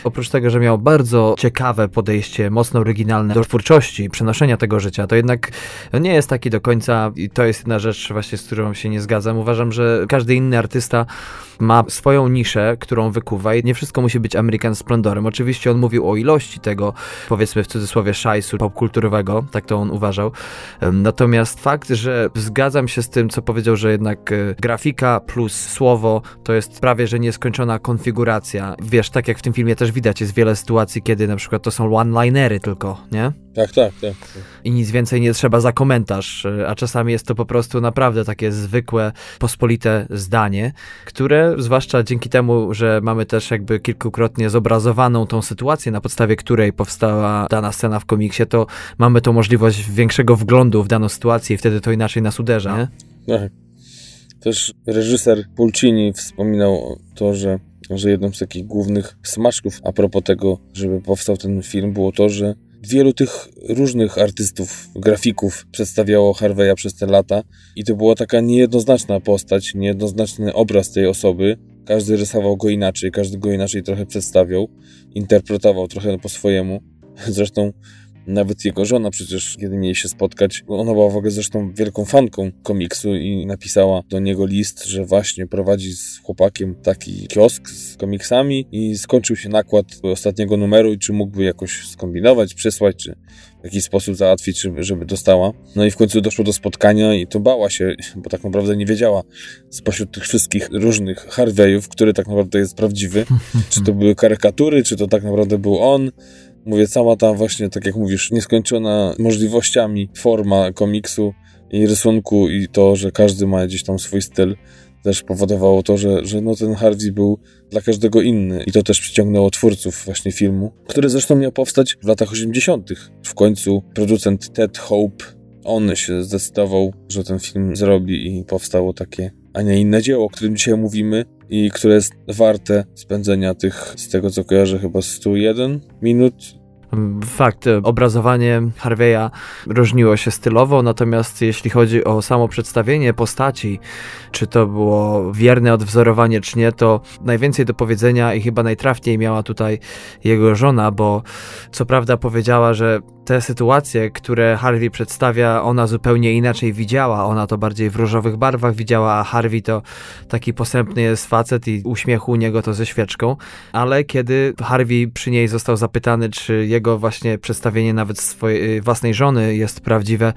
oprócz tego, że miał bardzo ciekawe podejście, mocno oryginalne do twórczości przenoszenia tego życia, to jednak nie jest taki do końca i to jest jedna rzecz właśnie, z którą się nie zgadzam. Uważam, że każdy inny artysta ma swoją niszę, którą wykuwa i nie wszystko musi być American Splendorem Oczywiście on mówił o ilości tego, powiedzmy w cudzysłowie, szajsu popkulturowego, tak to on uważał. Natomiast fakt, że zgadzam się z tym, co powiedział, że jednak e, grafika plus słowo to jest prawie, że nieskończona konfiguracja. Wiesz, tak jak w tym filmie też widać, jest wiele sytuacji, kiedy na przykład to są one-linery tylko, nie? Tak, tak, tak. I nic więcej nie trzeba za komentarz, a czasami jest to po prostu naprawdę takie zwykłe, pospolite zdanie, które, zwłaszcza dzięki temu, że mamy też jakby kilkukrotnie zobrazowaną tą sytuację, na podstawie której powstała dana scena w komiksie, to mamy tą możliwość większego wglądu w daną sytuację i wtedy to inaczej nas uderza, nie? Tak. Też reżyser Pulcini wspominał to, że, że jedną z takich głównych smaczków a propos tego, żeby powstał ten film, było to, że wielu tych różnych artystów, grafików przedstawiało Harveya przez te lata i to była taka niejednoznaczna postać, niejednoznaczny obraz tej osoby. Każdy rysował go inaczej, każdy go inaczej trochę przedstawiał, interpretował trochę po swojemu. Zresztą nawet jego żona przecież, kiedy mieli się spotkać, ona była w ogóle zresztą wielką fanką komiksu i napisała do niego list, że właśnie prowadzi z chłopakiem taki kiosk z komiksami i skończył się nakład ostatniego numeru i czy mógłby jakoś skombinować, przysłać, czy jakiś sposób załatwić, żeby, żeby dostała. No i w końcu doszło do spotkania i to bała się, bo tak naprawdę nie wiedziała spośród tych wszystkich różnych Harveyów, który tak naprawdę jest prawdziwy, czy to były karykatury, czy to tak naprawdę był on, Mówię, cała ta właśnie, tak jak mówisz, nieskończona możliwościami forma komiksu i rysunku i to, że każdy ma gdzieś tam swój styl, też powodowało to, że, że no ten Harvey był dla każdego inny i to też przyciągnęło twórców właśnie filmu, który zresztą miał powstać w latach 80. W końcu producent Ted Hope, on się zdecydował, że ten film zrobi i powstało takie, a nie inne dzieło, o którym dzisiaj mówimy i które jest warte spędzenia tych, z tego co kojarzę, chyba 101 minut Fakt, obrazowanie Harveya różniło się stylowo, natomiast jeśli chodzi o samo przedstawienie postaci, czy to było wierne odwzorowanie, czy nie, to najwięcej do powiedzenia i chyba najtrafniej miała tutaj jego żona, bo co prawda powiedziała, że te sytuacje, które Harvey przedstawia, ona zupełnie inaczej widziała. Ona to bardziej w różowych barwach widziała, a Harvey to taki posępny jest facet i uśmiechu u niego to ze świeczką. Ale kiedy Harvey przy niej został zapytany, czy jego właśnie przedstawienie nawet swojej własnej żony jest prawdziwe,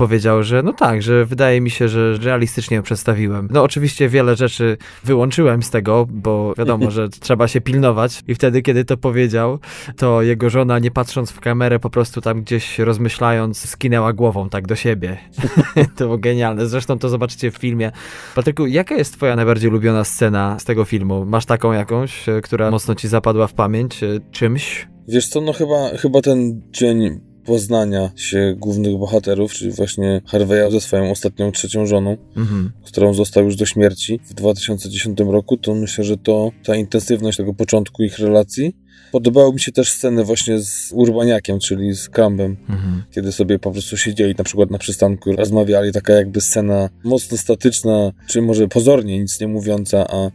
powiedział, że no tak, że wydaje mi się, że realistycznie przedstawiłem. No oczywiście wiele rzeczy wyłączyłem z tego, bo wiadomo, że trzeba się pilnować i wtedy, kiedy to powiedział, to jego żona, nie patrząc w kamerę, po prostu tam gdzieś rozmyślając, skinęła głową tak do siebie. to było genialne. Zresztą to zobaczycie w filmie. Patryku, jaka jest twoja najbardziej ulubiona scena z tego filmu? Masz taką jakąś, e, która mocno ci zapadła w pamięć e, czymś? Wiesz co, no chyba, chyba ten dzień poznania się głównych bohaterów, czyli właśnie Harveya ze swoją ostatnią trzecią żoną, mhm. którą został już do śmierci w 2010 roku, to myślę, że to ta intensywność tego początku ich relacji. Podobały mi się też sceny właśnie z Urbaniakiem, czyli z Kambem, mhm. kiedy sobie po prostu siedzieli na przykład na przystanku, rozmawiali, taka jakby scena mocno statyczna, czy może pozornie nic nie mówiąca, a,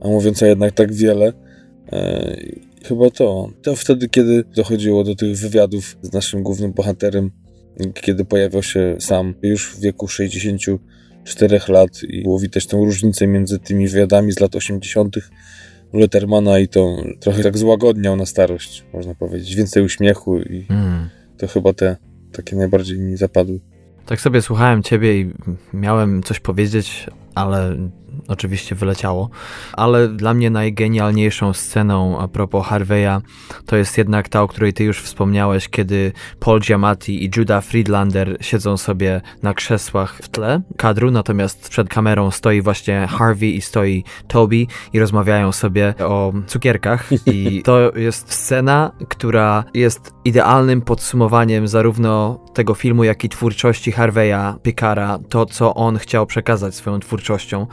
a mówiąca jednak tak wiele. Chyba to. To wtedy, kiedy dochodziło do tych wywiadów z naszym głównym bohaterem, kiedy pojawiał się sam już w wieku 64 lat i było widać tę różnicę między tymi wywiadami z lat 80. Lettermana i to trochę tak złagodniał na starość, można powiedzieć. Więcej uśmiechu i mm. to chyba te takie najbardziej mi zapadły. Tak sobie słuchałem ciebie i miałem coś powiedzieć, ale oczywiście wyleciało. Ale dla mnie najgenialniejszą sceną a propos Harveya to jest jednak ta, o której ty już wspomniałeś, kiedy Paul Giamatti i Judah Friedlander siedzą sobie na krzesłach w tle kadru, natomiast przed kamerą stoi właśnie Harvey i stoi Toby i rozmawiają sobie o cukierkach. I to jest scena, która jest idealnym podsumowaniem zarówno tego filmu, jak i twórczości Harveya Picara, to co on chciał przekazać swoją twórczością.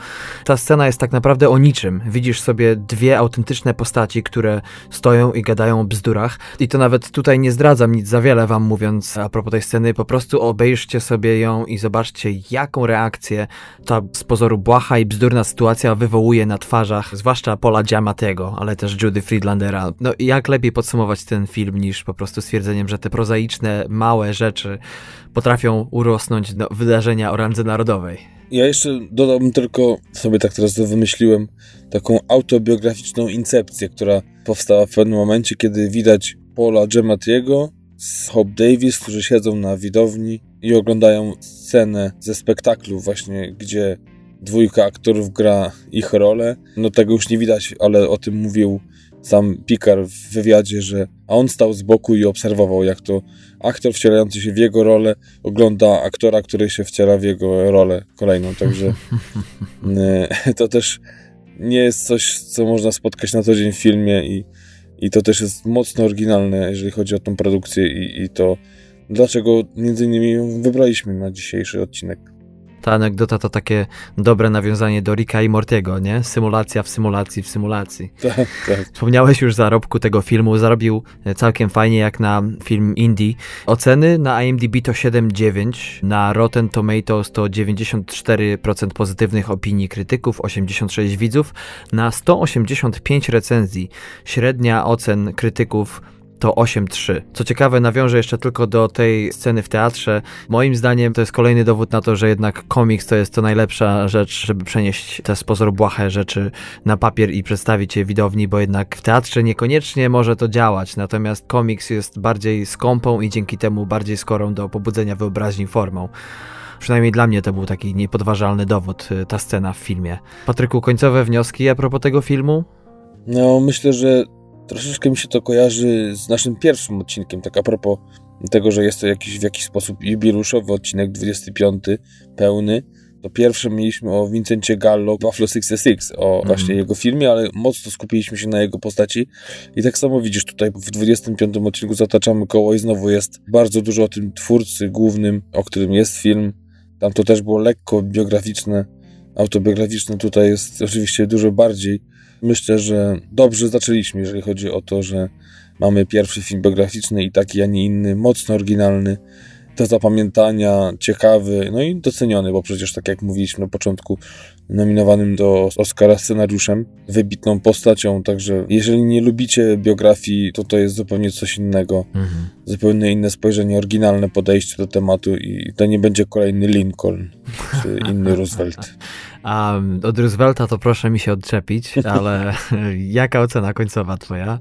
Ta scena jest tak naprawdę o niczym. Widzisz sobie dwie autentyczne postaci, które stoją i gadają o bzdurach. I to nawet tutaj nie zdradzam nic za wiele wam mówiąc a propos tej sceny. Po prostu obejrzcie sobie ją i zobaczcie, jaką reakcję ta z pozoru błaha i bzdurna sytuacja wywołuje na twarzach, zwłaszcza Paula Giamatego, ale też Judy Friedlandera. No i jak lepiej podsumować ten film niż po prostu stwierdzeniem, że te prozaiczne, małe rzeczy potrafią urosnąć do wydarzenia o randze narodowej. Ja jeszcze dodałbym tylko, sobie tak teraz wymyśliłem, taką autobiograficzną incepcję, która powstała w pewnym momencie, kiedy widać Paula Giamattiego z Hope Davis, którzy siedzą na widowni i oglądają scenę ze spektaklu właśnie, gdzie dwójka aktorów gra ich rolę. No tego już nie widać, ale o tym mówił sam Picard w wywiadzie, że a on stał z boku i obserwował, jak to aktor wcielający się w jego rolę ogląda aktora, który się wciela w jego rolę kolejną. Także e, to też nie jest coś, co można spotkać na co dzień w filmie i, i to też jest mocno oryginalne, jeżeli chodzi o tą produkcję i, i to dlaczego między innymi wybraliśmy na dzisiejszy odcinek ta anegdota to takie dobre nawiązanie do Ricka i Mortiego, nie? Symulacja w symulacji w symulacji. Tak, tak. Wspomniałeś już zarobku tego filmu, zarobił całkiem fajnie jak na film indie. Oceny na IMDb to 7,9, na Rotten Tomatoes to 94% pozytywnych opinii krytyków, 86 widzów, na 185 recenzji. Średnia ocen krytyków to 8-3. Co ciekawe, nawiążę jeszcze tylko do tej sceny w teatrze. Moim zdaniem to jest kolejny dowód na to, że jednak komiks to jest to najlepsza rzecz, żeby przenieść te z pozoru błahe rzeczy na papier i przedstawić je widowni, bo jednak w teatrze niekoniecznie może to działać, natomiast komiks jest bardziej skąpą i dzięki temu bardziej skorą do pobudzenia wyobraźni formą. Przynajmniej dla mnie to był taki niepodważalny dowód, y, ta scena w filmie. Patryku, końcowe wnioski a propos tego filmu? No, myślę, że Troszeczkę mi się to kojarzy z naszym pierwszym odcinkiem, tak a propos tego, że jest to jakiś w jakiś sposób jubiluszowy odcinek, 25, pełny. To pierwsze mieliśmy o Vincencie Gallo, Buffalo 66, o mm. właśnie jego filmie, ale mocno skupiliśmy się na jego postaci. I tak samo widzisz tutaj w 25 odcinku zataczamy koło i znowu jest bardzo dużo o tym twórcy głównym, o którym jest film. Tam to też było lekko biograficzne, autobiograficzne. Tutaj jest oczywiście dużo bardziej myślę, że dobrze zaczęliśmy, jeżeli chodzi o to, że mamy pierwszy film biograficzny i taki, a nie inny, mocno oryginalny, do zapamiętania, ciekawy, no i doceniony, bo przecież tak jak mówiliśmy na początku, nominowanym do Oscara scenariuszem, wybitną postacią, także jeżeli nie lubicie biografii, to to jest zupełnie coś innego, mhm. zupełnie inne spojrzenie, oryginalne podejście do tematu i to nie będzie kolejny Lincoln czy inny Roosevelt. A od Roosevelta to proszę mi się odczepić, ale jaka ocena końcowa twoja?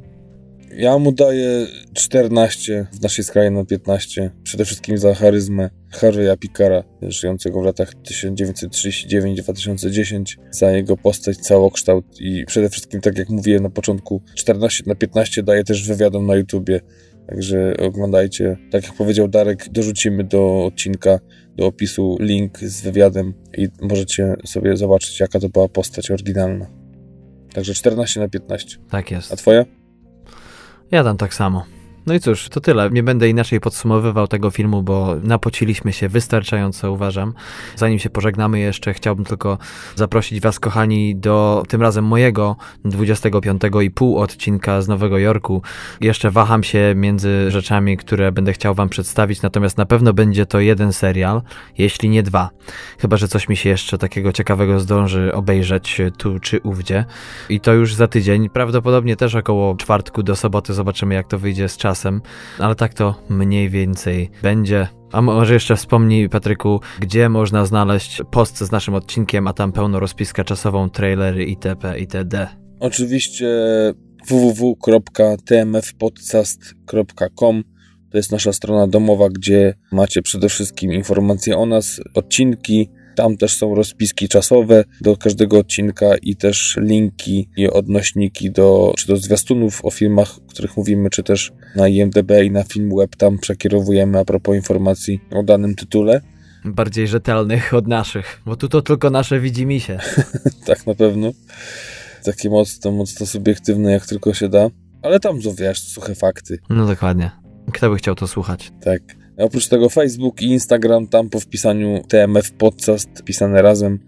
Ja mu daję 14, w naszej skali na 15. Przede wszystkim za charyzmę Harveya Pickara, żyjącego w latach 1939-2010, za jego postać, całokształt i przede wszystkim, tak jak mówiłem na początku, 14 na 15 daje też wywiadom na YouTubie. Także oglądajcie. Tak jak powiedział Darek, dorzucimy do odcinka, do opisu link z wywiadem i możecie sobie zobaczyć, jaka to była postać oryginalna. Także 14 na 15. Tak jest. A twoja? Ja dam tak samo. No i cóż, to tyle. Nie będę inaczej podsumowywał tego filmu, bo napociliśmy się wystarczająco, uważam. Zanim się pożegnamy jeszcze, chciałbym tylko zaprosić Was, kochani, do tym razem mojego 25,5 odcinka z Nowego Jorku. Jeszcze waham się między rzeczami, które będę chciał Wam przedstawić, natomiast na pewno będzie to jeden serial, jeśli nie dwa. Chyba, że coś mi się jeszcze takiego ciekawego zdąży obejrzeć tu czy ówdzie. I to już za tydzień, prawdopodobnie też około czwartku do soboty zobaczymy, jak to wyjdzie z czasem czasem, ale tak to mniej więcej będzie. A może jeszcze wspomnij, Patryku, gdzie można znaleźć post z naszym odcinkiem, a tam pełno rozpiska czasową, trailery itp. itd. Oczywiście www.tmfpodcast.com to jest nasza strona domowa, gdzie macie przede wszystkim informacje o nas, odcinki, tam też są rozpiski czasowe do każdego odcinka i też linki i odnośniki do, czy do zwiastunów o filmach, o których mówimy, czy też na IMDB i na Filmweb. Tam przekierowujemy a propos informacji o danym tytule. Bardziej rzetelnych od naszych, bo tu to tylko nasze widzimy się. tak, na pewno. Takie mocno, mocno subiektywne, jak tylko się da. Ale tam, wiesz, suche fakty. No dokładnie. Kto by chciał to słuchać? Tak. Oprócz tego Facebook i Instagram, tam po wpisaniu TMF Podcast pisane razem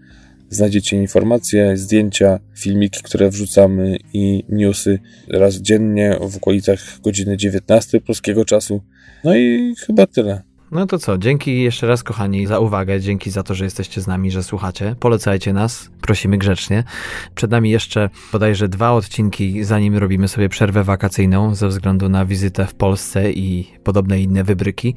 znajdziecie informacje, zdjęcia, filmiki, które wrzucamy i newsy raz dziennie w okolicach godziny 19 polskiego czasu. No i chyba tyle. No to co, dzięki jeszcze raz kochani za uwagę, dzięki za to, że jesteście z nami, że słuchacie. Polecajcie nas, prosimy grzecznie. Przed nami jeszcze bodajże dwa odcinki, zanim robimy sobie przerwę wakacyjną ze względu na wizytę w Polsce i podobne inne wybryki.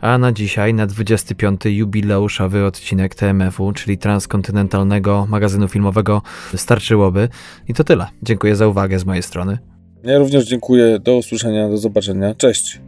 A na dzisiaj, na 25. jubileuszowy odcinek TMF-u, czyli transkontynentalnego magazynu filmowego, starczyłoby. I to tyle. Dziękuję za uwagę z mojej strony. Ja również dziękuję. Do usłyszenia, do zobaczenia. Cześć.